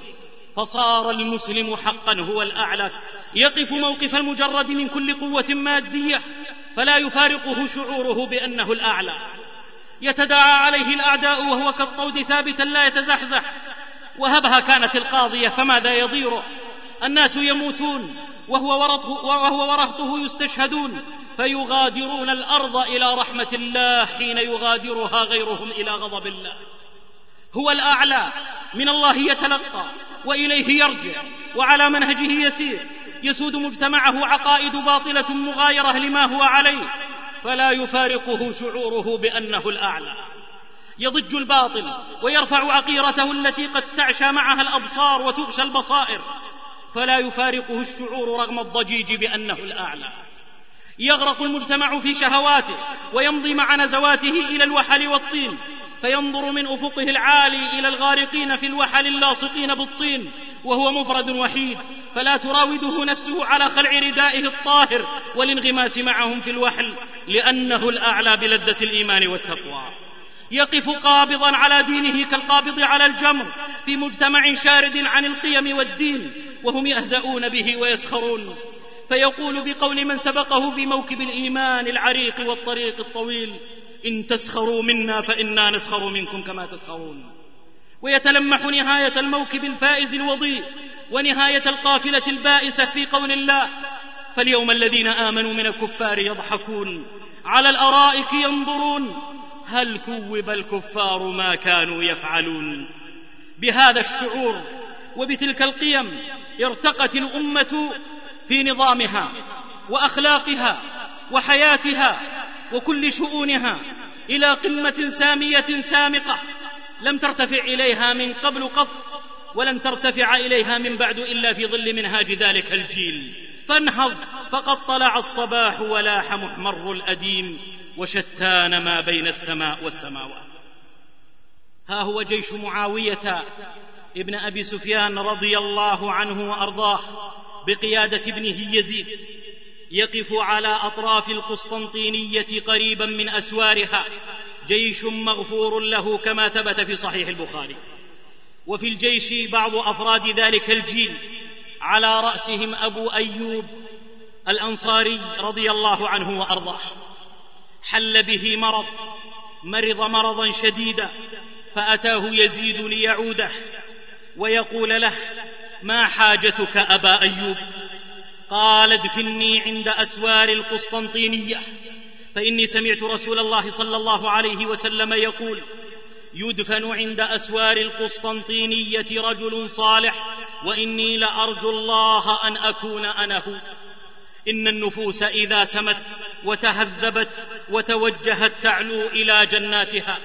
فصار المسلم حقا هو الأعلى. يقف موقف المجرد من كل قوة مادية فلا يفارقه شعوره بأنه الأعلى. يتداعى عليه الأعداء وهو كالطود ثابتا لا يتزحزح. وهبها كانت القاضية فماذا يضيره الناس يموتون وهو ورطه, وهو ورهطه يستشهدون فيغادرون الأرض إلى رحمة الله حين يغادرها غيرهم إلى غضب الله. هو الأعلى من الله يتلقى وإليه يرجع وعلى منهجه يسير يسود مجتمعه عقائد باطلة مغايرة لما هو عليه فلا يفارقه شعوره بأنه الأعلى. يضج الباطل ويرفع عقيرته التي قد تعشى معها الأبصار وتغشى البصائر فلا يفارقه الشعور رغم الضجيج بأنه الأعلى. يغرق المجتمع في شهواته ويمضي مع نزواته إلى الوحل والطين فينظر من أفقه العالي إلى الغارقين في الوحل اللاصقين بالطين وهو مفرد وحيد فلا تراوده نفسه على خلع ردائه الطاهر والانغماس معهم في الوحل لأنه الأعلى بلذة الإيمان والتقوى. يقف قابضا على دينه كالقابض على الجمر في مجتمع شارد عن القيم والدين وهم يهزؤون به ويسخرون. فيقول بقول من سبقه في موكب الإيمان العريق والطريق الطويل إن تسخروا منا فإنا نسخر منكم كما تسخرون. ويتلمح نهاية الموكب الفائز الوضيء ونهاية القافلة البائسة في قول الله فاليوم الذين آمنوا من الكفار يضحكون على الأرائك ينظرون هل ثوب الكفار ما كانوا يفعلون؟ بهذا الشعور وبتلك القيم ارتقت الأمة في نظامها وأخلاقها وحياتها وكل شؤونها إلى قمة سامية سامقة لم ترتفع إليها من قبل قط ولن ترتفع إليها من بعد إلا في ظل منهاج ذلك الجيل. فانهض فقد طلع الصباح ولاح محمر الأديم. وشتان ما بين السماء والسماوات. ها هو جيش معاوية ابن أبي سفيان رضي الله عنه وأرضاه بقيادة ابنه يزيد يقف على أطراف القسطنطينية قريبا من أسوارها جيش مغفور له كما ثبت في صحيح البخاري. وفي الجيش بعض أفراد ذلك الجيل على رأسهم أبو أيوب الأنصاري رضي الله عنه وأرضاه. حل به مرض مرض مرضا شديدا فأتاه يزيد ليعوده ويقول له ما حاجتك أبا أيوب؟ قال ادفني عند أسوار القسطنطينية. فإني سمعت رسول الله صلى الله عليه وسلم يقول يدفن عند أسوار القسطنطينية رجل صالح وإني لأرجو الله أن أكون أنا هو. إن النفوس إذا سمت وتهذبت وتوجهت تعلو إلى جناتها.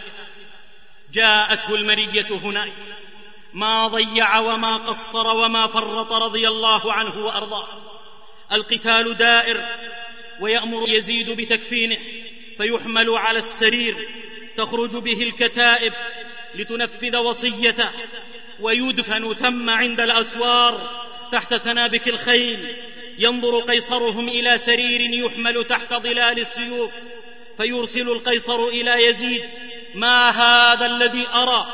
جاءته المنيه هناك. ما ضيع وما قصر وما فرط رضي الله عنه وأرضاه. القتال دائر ويأمر يزيد بتكفينه. فيحمل على السرير. تخرج به الكتائب لتنفذ وصيته. ويدفن ثم عند الأسوار تحت سنابك الخيل. ينظر قيصرهم إلى سرير يحمل تحت ظلال السيوف فيرسل القيصر إلى يزيد ما هذا الذي أرى؟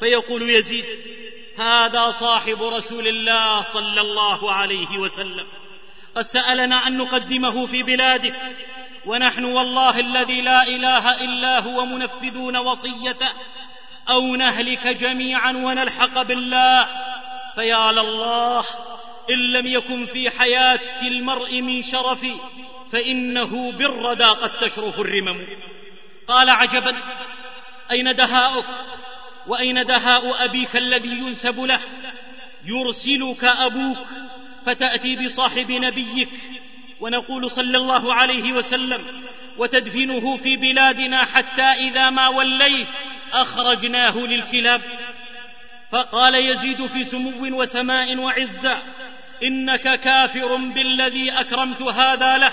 فيقول يزيد هذا صاحب رسول الله صلى الله عليه وسلم قد سألنا أن نقدمه في بلادك ونحن والله الذي لا إله إلا هو منفذون وصيته أو نهلك جميعا ونلحق بالله. فيا لله إن لم يكن في حياة المرء من شرف فإنه بالردى قد تشرف الرمم. قال عجبا أين دهاؤك؟ وأين دهاء أبيك الذي ينسب له؟ يرسلك أبوك فتأتي بصاحب نبيك. ونقول صلى الله عليه وسلم وتدفنه في بلادنا حتى إذا ما وليت أخرجناه للكلاب. فقال يزيد في سمو وسماء وعزة إنك كافر بالذي أكرمت هذا له.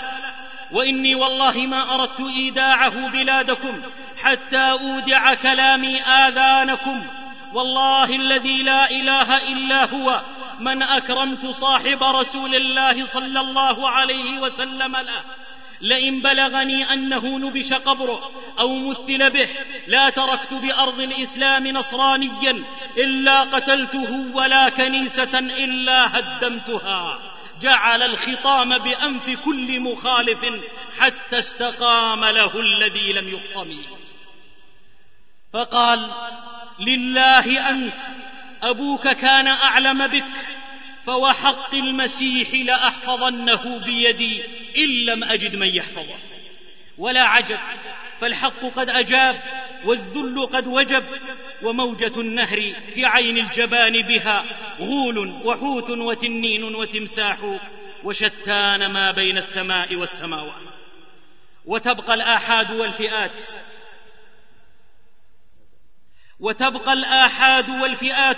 وإني والله ما أردت إيداعه بلادكم حتى أودع كلامي آذانكم. والله الذي لا إله إلا هو من أكرمت صاحب رسول الله صلى الله عليه وسلم له. لئن بلغني أنه نبش قبره أو مثل به لا تركت بأرض الإسلام نصرانيا إلا قتلته ولا كنيسة إلا هدمتها. جعل الخطام بأنف كل مخالف حتى استقام له الذي لم يخطم فقال لله أنت أبوك كان أعلم بك فوحق المسيح لأحفظنه بيدي إن لم أجد من يحفظه. ولا عجب فالحق قد أجاب والذل قد وجب وموجة النهر في عين الجبان بها غول وحوت وتنين وتمساح وشتان ما بين السماء والسماوات. وتبقى الآحاد والفئات وتبقى الآحاد والفئات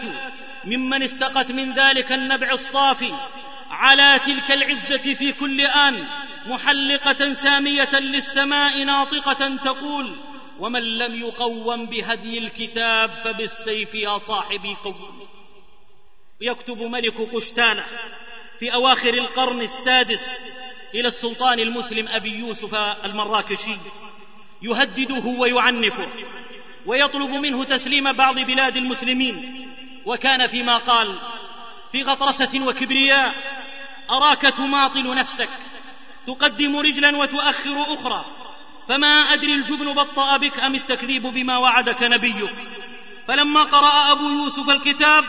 ممن استقت من ذلك النبع الصافي على تلك العزة في كل آن محلقة سامية للسماء ناطقة تقول ومن لم يقوم بهدي الكتاب فبالسيف يا صاحبي قوم يكتب ملك قشتالة في أواخر القرن السادس إلى السلطان المسلم أبي يوسف المراكشي يهدده ويعنفه ويطلب منه تسليم بعض بلاد المسلمين وكان فيما قال في غطرسة وكبرياء أراك تماطل نفسك تقدم رجلا وتؤخر أخرى فما أدري الجبن بطأ بك أم التكذيب بما وعدك نبيك. فلما قرأ أبو يوسف الكتاب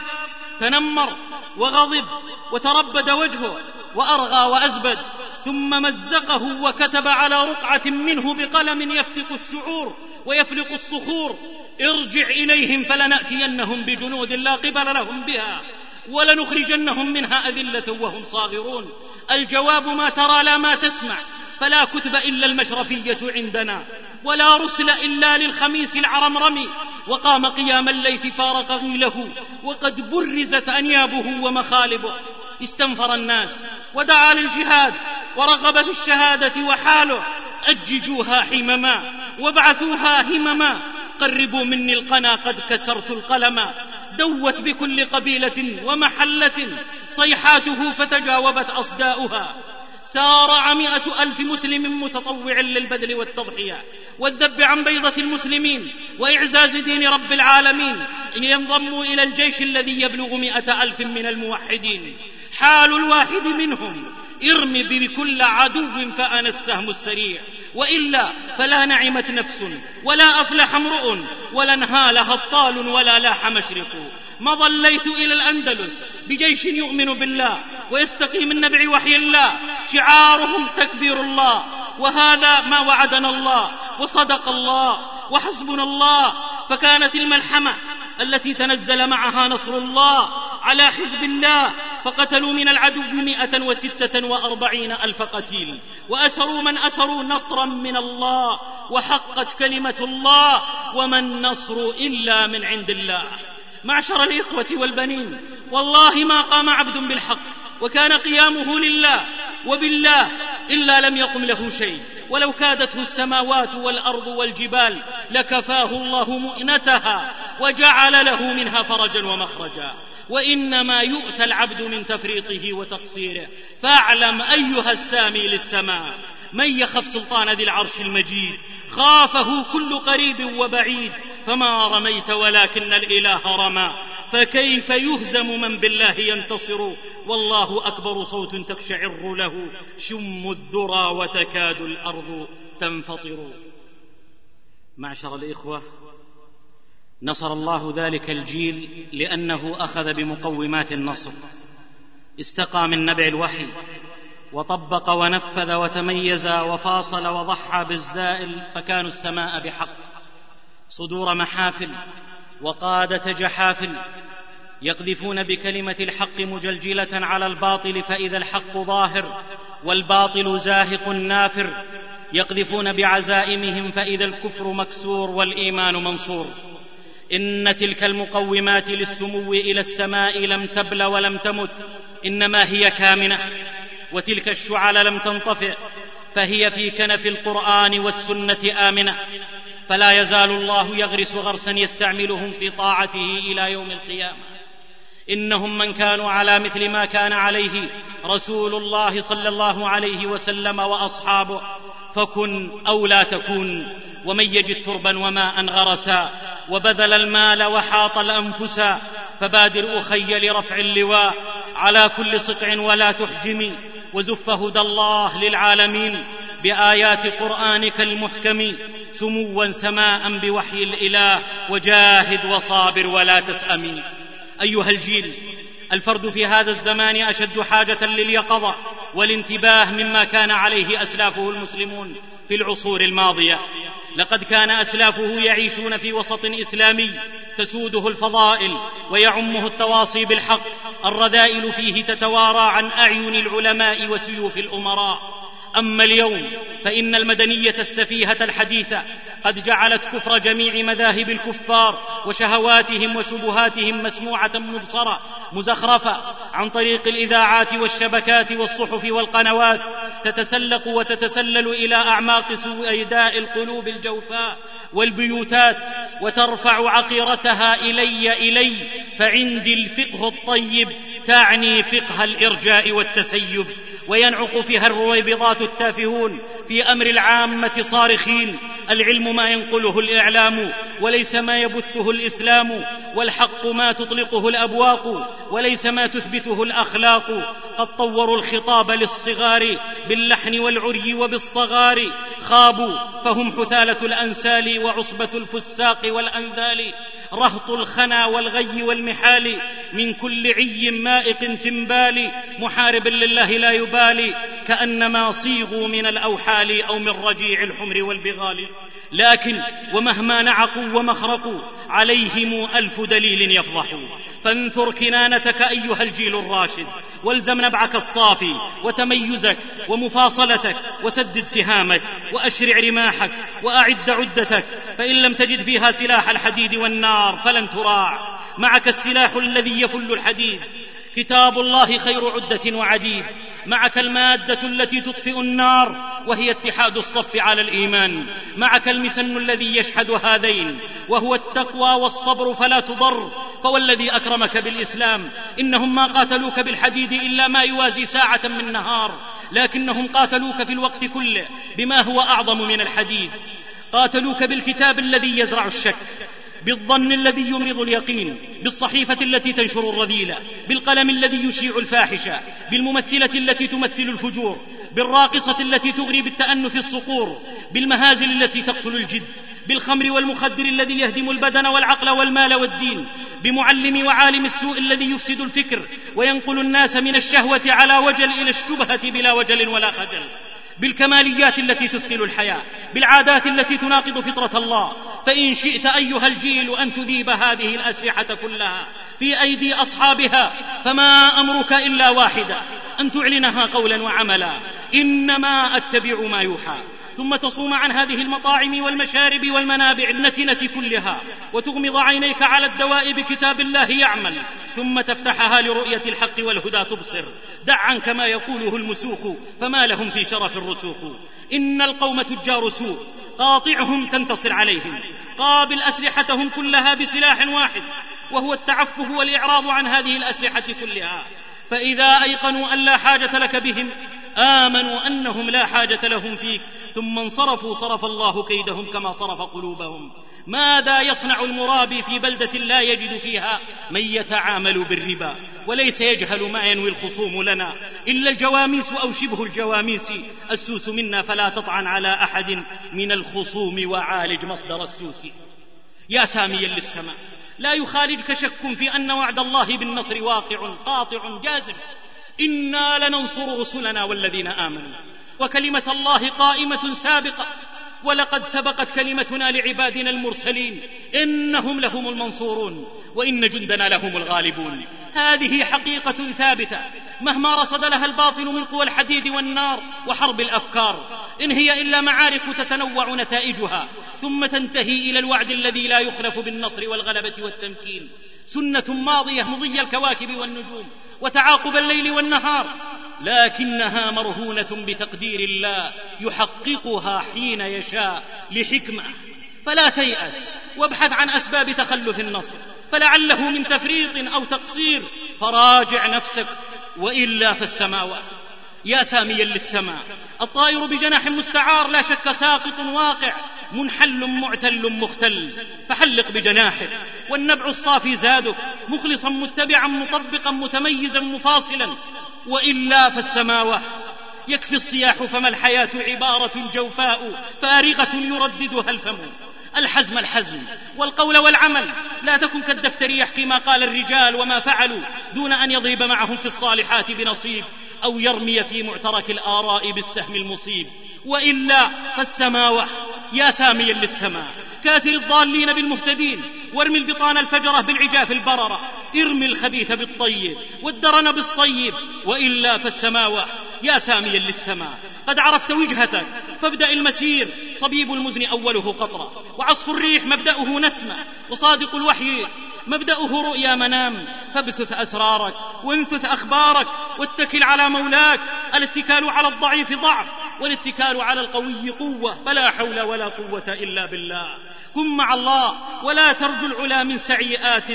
تنمر وغضب وتربد وجهه وأرغى وأزبد ثم مزقه وكتب على رقعة منه بقلم يفتق الشعور ويفلق الصخور. ارجع إليهم فلنأتينهم بجنود لا قبل لهم بها ولنخرجنهم منها أذلة وهم صاغرون. الجواب ما ترى لا ما تسمع. فلا كتب إلا المشرفية عندنا ولا رسل إلا للخميس العرمرم. وقام قيام الليث فارق غيله. وقد برزت أنيابه ومخالبه. استنفر الناس ودعا للجهاد ورغب في الشهادة وحاله أججوها حمما وابعثوها همما قربوا مني القنا قد كسرت القلم دوت بكل قبيلة ومحلة صيحاته فتجاوبت أصداؤها. سار عمائة ألف مسلم متطوع للبذل والتضحية والذب عن بيضة المسلمين وإعزاز دين رب العالمين إن ينضموا إلى الجيش الذي يبلغ مئة ألف من الموحدين. حال الواحد منهم. ارم بكل عدو فأنا السهم السريع. وإلا فلا نعمت نفس ولا أفلح امرؤ ولا انهالها الطال ولا لاح مشرق. مضى الليث إلى الأندلس بجيش يؤمن بالله ويستقي من نبع وحي الله. شعارهم تكبير الله وهذا ما وعدنا الله وصدق الله وحسبنا الله. فكانت الملحمة التي تنزل معها نصر الله على حزب الله فقتلوا من العدو مئة وستة وأربعين ألف قتيل وأسروا من أسروا نصرا من الله وحقت كلمة الله وما النصر إلا من عند الله. معشر الإخوة والبنين والله ما قام عبد بالحق وكان قيامه لله وبالله إلا لم يقم له شيء. ولو كادته السماوات والأرض والجبال لكفاه الله مؤنتها وجعل له منها فرجا ومخرجا. وإنما يؤتى العبد من تفريطه وتقصيره. فاعلم أيها السامي للسماء من يخف سلطان ذي العرش المجيد؟ خافه كل قريب وبعيد. فما رميت ولكن الإله رمى. فكيف يهزم من بالله ينتصر؟ والله أكبر صوت تقشعر له. شم الذرى وتكاد الأرض تنفطر. معشر الإخوة نصر الله ذلك الجيل لأنه أخذ بمقومات النصر. استقى من نبع الوحي. وطبق ونفذ وتميز وفاصل وضحى بالزائل فكانوا السماء بحق. صدور محافل وقادة جحافل يقذفون بكلمة الحق مجلجلة على الباطل فإذا الحق ظاهر والباطل زاهق نافر يقذفون بعزائمهم فإذا الكفر مكسور والإيمان منصور. إن تلك المقومات للسمو إلى السماء لم تبل ولم تمت إنما هي كامنة. وتلك الشعل لم تنطفئ فهي في كنف القرآن والسنة آمنة. فلا يزال الله يغرس غرسا يستعملهم في طاعته إلى يوم القيامة. إنهم من كانوا على مثل ما كان عليه رسول الله صلى الله عليه وسلم وأصحابه فكن أو لا تكن ومن يجد تربا وماء غرسا وبذل المال وحاط الأنفس فبادر أخي لرفع اللواء على كل صقع ولا تحجمي. وزف هدى الله للعالمين بآيات قرآنك المحكم سموا سماء بوحي الإله وجاهد وصابر ولا تسامي أيها الجيل الفرد في هذا الزمان أشد حاجة لليقظة والانتباه مما كان عليه أسلافه المسلمون في العصور الماضية. لقد كان أسلافه يعيشون في وسط إسلامي تسوده الفضائل ويعمه التواصي بالحق الرذائل فيه تتوارى عن أعين العلماء وسيوف الأمراء. أما اليوم فإن المدنية السفيهة الحديثه قد جعلت كفر جميع مذاهب الكفار وشهواتهم وشبهاتهم مسموعة مبصرة مزخرفة عن طريق الإذاعات والشبكات والصحف والقنوات تتسلق وتتسلل إلى أعماق سويداء القلوب الجوفاء والبيوتات وترفع عقيرتها إلي إلي فعندي الفقه الطيب تعني فقه الإرجاء والتسيب وينعق فيها الرويبضات التافهون في أمر العامة صارخين. العلم ما ينقله الإعلام وليس ما يبثه الإسلام والحق ما تطلقه الأبواق وليس ما تثبته الأخلاق. قد طوروا الخطاب للصغار باللحن والعري وبالصغار. خابوا فهم حثالة الأنسال وعصبة الفساق والأنذال. رهط الخنا والغي والمحال من كل عي مائق تنبال. محارب لله لا يبالي كأنما صيغوا من الأوحال أو من رجيع الحمر والبغال. لكن ومهما نعقوا ومخرقوا عليهم ألف دليل يفضح فانثر كنانتك أيها الجيل الراشد والزم نبعك الصافي وتميزك ومفاصلتك وسدد سهامك وأشرع رماحك وأعد عدتك. فإن لم تجد فيها سلاح الحديد والنار فلن تراع. معك السلاح الذي يفل الحديد. كتاب الله خير عدة وعديد. معك المادة التي تطفئ النار وهي اتحاد الصف على الإيمان. معك المسن الذي يشحذ هذين وهو التقوى والصبر فلا تضر. فوالذي أكرمك بالإسلام إنهم ما قاتلوك بالحديد إلا ما يوازي ساعة من نهار. لكنهم قاتلوك في الوقت كله بما هو أعظم من الحديد. قاتلوك بالكتاب الذي يزرع الشك. بالظن الذي يمرض اليقين بالصحيفة التي تنشر الرذيله بالقلم الذي يشيع الفاحشه بالممثلة التي تمثل الفجور بالراقصة التي تغري بالتانث الصقور بالمهازل التي تقتل الجد بالخمر والمخدر الذي يهدم البدن والعقل والمال والدين بمعلم وعالم السوء الذي يفسد الفكر وينقل الناس من الشهوة على وجل إلى الشبهة بلا وجل ولا خجل. بالكماليات التي تثقل الحياة بالعادات التي تناقض فطرة الله. فإن شئت أيها الجيل أن تذيب هذه الأسلحة كلها في أيدي أصحابها فما أمرك إلا واحدة أن تعلنها قولا وعملا. إنما أتبع ما يوحى. ثم تصوم عن هذه المطاعم والمشارب والمنابع النتنة كلها وتغمض عينيك على الدواء بكتاب الله يعمل ثم تفتحها لرؤية الحق والهدى تبصر. دع عنك ما يقوله المسوخ فما لهم في شرف الرسوخ إن القوم تجار سوء قاطعهم تنتصر عليهم. قابل أسلحتهم كلها بسلاح واحد وهو التعفف والإعراض عن هذه الأسلحة كلها. فإذا أيقنوا أن لا حاجة لك بهم آمنوا أنهم لا حاجة لهم فيك ثم انصرفوا صرف الله كيدهم كما صرف قلوبهم. ماذا يصنع المرابي في بلدة لا يجد فيها؟ من يتعامل بالربا وليس يجهل ما ينوي الخصوم لنا. إلا الجواميس أو شبه الجواميس. السوس منا فلا تطعن على أحد من الخصوم وعالج مصدر السوس. يا ساميا للسماء لا يخالجك شك في أن وعد الله بالنصر واقع قاطع جازم. إنا لننصر رسلنا والذين آمنوا. وكلمة الله قائمة سابقة. ولقد سبقت كلمتنا لعبادنا المرسلين. إنهم لهم المنصورون. وإن جندنا لهم الغالبون. هذه حقيقة ثابتة. مهما رصد لها الباطل من قوى الحديد والنار وحرب الأفكار. إن هي إلا معارك تتنوع نتائجها. ثم تنتهي إلى الوعد الذي لا يخلف بالنصر والغلبة والتمكين. سنة ماضية مضي الكواكب والنجوم. وتعاقب الليل والنهار لكنها مرهونة بتقدير الله يحققها حين يشاء لحكمة. فلا تيأس وابحث عن أسباب تخلف النصر فلعله من تفريط أو تقصير. فراجع نفسك وإلا فالسماوات يا ساميا للسماء الطائر بجناح مستعار لا شك ساقط واقع. منحل معتل مختل فحلق بجناحك والنبع الصافي زادك مخلصا متبعا مطبقا متميزا مفاصلا وإلا فالسماوة يكفي الصياح فما الحياة عبارة جوفاء فارغة يرددها الفم. الحزم الحزم والقول والعمل لا تكن كالدفتر يحكي ما قال الرجال وما فعلوا دون أن يضرب معهم في الصالحات بنصيب أو يرمي في معترك الآراء بالسهم المصيب. وإلا فالسماوة يا ساميا للسماء كاثر الضالين بالمهتدين. وارمي البطان الفجرة بالعجاف البررة. ارمي الخبيث بالطيب والدرن بالصيب. وإلا فالسماوة. يا ساميا للسماء قد عرفت وجهتك. فابدأ المسير. صبيب المزن أوله قطرة. وعصف الريح مبدأه نسمة. وصادق الوحي مبدأه رؤيا منام. فابثث أسرارك وانثث أخبارك واتكل على مولاك. الاتكال على الضعيف ضعف والاتكال على القوي قوة. فلا حول ولا قوة إلا بالله. كن مع الله ولا ترجو العلا من سعيئات.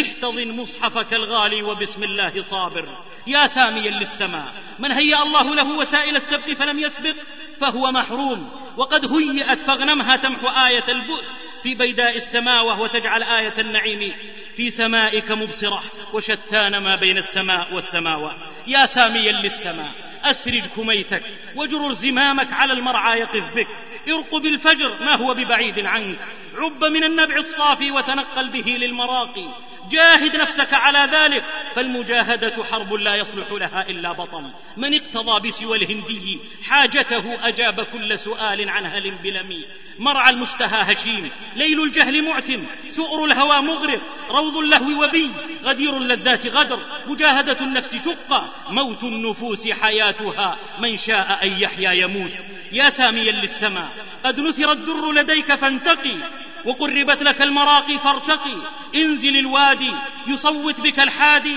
احتضن مصحفك الغالي وبسم الله صابر. يا ساميا للسماء. من هيأ الله له وسائل السبق فلم يسبق فهو محروم. وقد هيئت فاغنمها تمحو آية البؤس في بيداء السماوة وتجعل آية النعيم في سمائك مبصرة وشتان ما بين السماء والسماوات يا ساميا للسماء أسرج كميتك وجرر زمامك على المرعى يقف بك. ارقب الفجر ما هو ببعيد عنك. عب من النبع الصافي وتنقل به للمراقي. جاهد نفسك على ذلك فالمجاهدة حرب لا يصلح لها إلا بطل من اقتضى بسوى الهندي حاجته أجاب كل سؤال عن هل بلمي. مرعى المشتهى هشيم ليل الجهل معتم سؤر الهوى مغرق. روض اللهو وبي غدير اللذات غدر مجاهدة النفس شقة موت النفوس حياتها من شاء أن يحيا يموت. يا ساميا للسماء قد نثر الدر لديك فانتقي وقربت لك المراقي فارتقي. انزل الوادي يصوت بك الحادي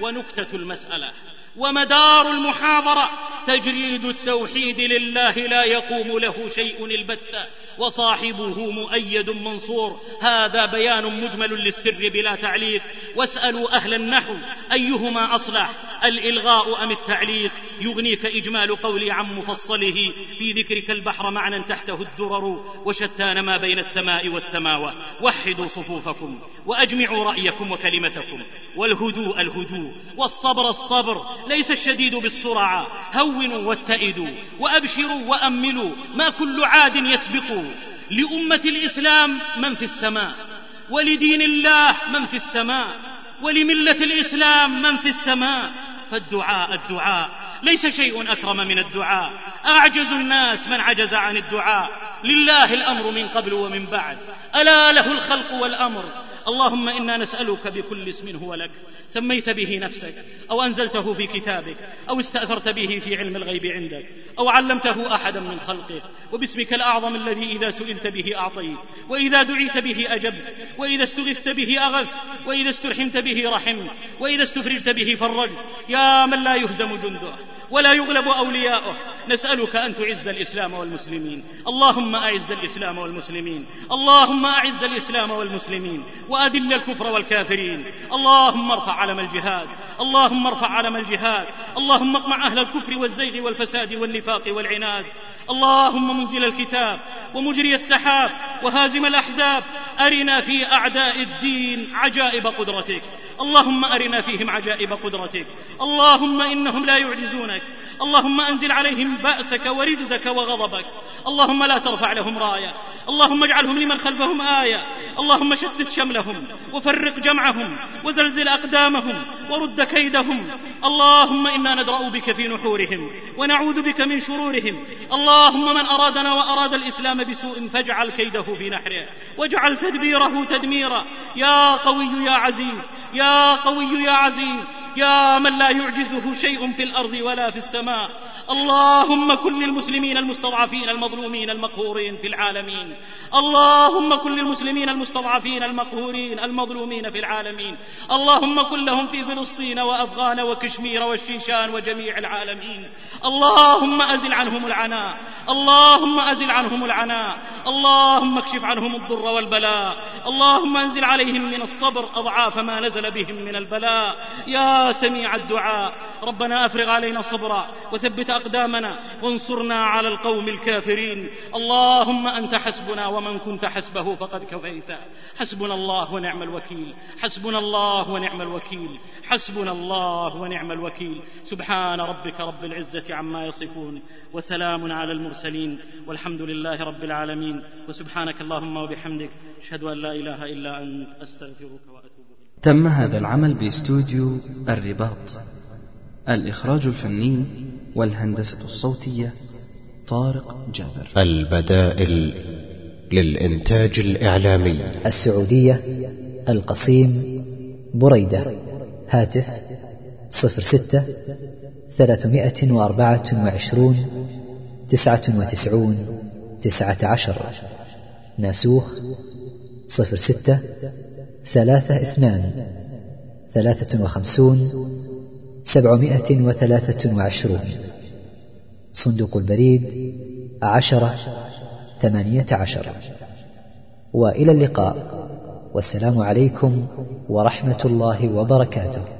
ونكتة المسألة. ومدار المحاضرة تجريد التوحيد لله لا يقوم له شيء البتة وصاحبه مؤيد منصور. هذا بيان مجمل للسر بلا تعليق. واسألوا أهل النحو أيهما أصلح؟ الإلغاء أم التعليق؟ يغنيك إجمال قولي عن مفصله. في ذكرك البحر معنى تحته الدرر وشتان ما بين السماء والسماوات وحدوا صفوفكم وأجمعوا رأيكم وكلمتكم. والهدوء الهدوء والصبر الصبر. ليس الشديد بالسرعة. هونوا واتئدوا وأبشروا وأملوا ما كل عاد يسبق. لأمة الإسلام من في السماء ولدين الله من في السماء ولملة الإسلام من في السماء. فالدعاء الدعاء. ليس شيء أكرم من الدعاء. أعجز الناس من عجز عن الدعاء. لله الأمر من قبل ومن بعد. ألا له الخلق والأمر. اللهم إنا نسألك بكل اسم هو لك. سميت به نفسك أو أنزلته في كتابك أو استأثرت به في علم الغيب عندك أو علمته أحدا من خلقك. وباسمك الأعظم الذي إذا سئلت به أعطيت. وإذا دعيت به أجبت. وإذا استغثت به اغثت وإذا استرحمت به رحمت. وإذا استفرجت به فرجت. يا من لا يهزم جنده ولا يغلب أولياؤه. نسألك أن تعز الإسلام والمسلمين. اللهم أعز الإسلام والمسلمين. اللهم أعز الإسلام والمسلمين. وأذل الكفر والكافرين. اللهم ارفع علم الجهاد. اللهم ارفع علم الجهاد. اللهم اقمع أهل الكفر والزيغ والفساد والنفاق والعناد. اللهم منزل الكتاب ومجري السحاب وهازم الأحزاب. أرنا في أعداء الدين عجائب قدرتك. اللهم أرنا فيهم عجائب قدرتك. اللهم إنهم لا يعجزونك. اللهم أنزل عليهم بأسك ورجزك وغضبك. اللهم لا ترفع لهم راية. اللهم اجعلهم لمن خلفهم آية. اللهم شتت شملهم وفرق جمعهم وزلزل أقدامهم ورد كيدهم. اللهم إنا ندرأ بك في نحورهم ونعوذ بك من شرورهم. اللهم من أرادنا وأراد الإسلام بسوء فاجعل كيده في نحره واجعل تدبيره تدميرا. يا قوي يا عزيز. يا قوي يا عزيز. يا من لا يعجزه شيء في الأرض ولا في السماء. اللهم كن للمسلمين المستضعفين المظلومين المقهورين في العالمين. اللهم كن للمسلمين المستضعفين المقهورين المظلومين في العالمين. اللهم كن لهم في فلسطين وأفغان وكشمير والشيشان وجميع العالمين. اللهم أزل عنهم العناء اللهم أزل عنهم العناء اللهم اكشف عنهم الضر والبلاء. اللهم أنزل عليهم من الصبر أضعاف ما نزل بهم من البلاء. يا سميع الدعاء. ربنا أفرغ علينا صبرا وثبت أقدامنا وانصرنا على القوم الكافرين. اللهم أنت حسبنا ومن كنت حسبه فقد كفيت. حسبنا الله ونعم الوكيل. حسبنا الله ونعم الوكيل. حسبنا الله ونعم الوكيل. سبحان ربك رب العزة عما يصفون وسلام على المرسلين. والحمد لله رب العالمين. وسبحانك اللهم وبحمدك. أشهد أن لا إله إلا أنت. أستغفرك وأتوب إليك. تم هذا العمل باستوديو الرباط. الإخراج الفني والهندسة الصوتية طارق جابر. البدائل للإنتاج الإعلامي. السعودية القصيم بريدة. هاتف صفر ستة ثلاثمائة وأربعة وعشرون تسعة وتسعون تسعة عشر. ناسوخ صفر ستة ثلاثة اثنان ثلاثة وخمسون سبعمائة وثلاثة وعشرون. صندوق البريد عشرة ثمانية عشر. وإلى اللقاء. والسلام عليكم ورحمة الله وبركاته.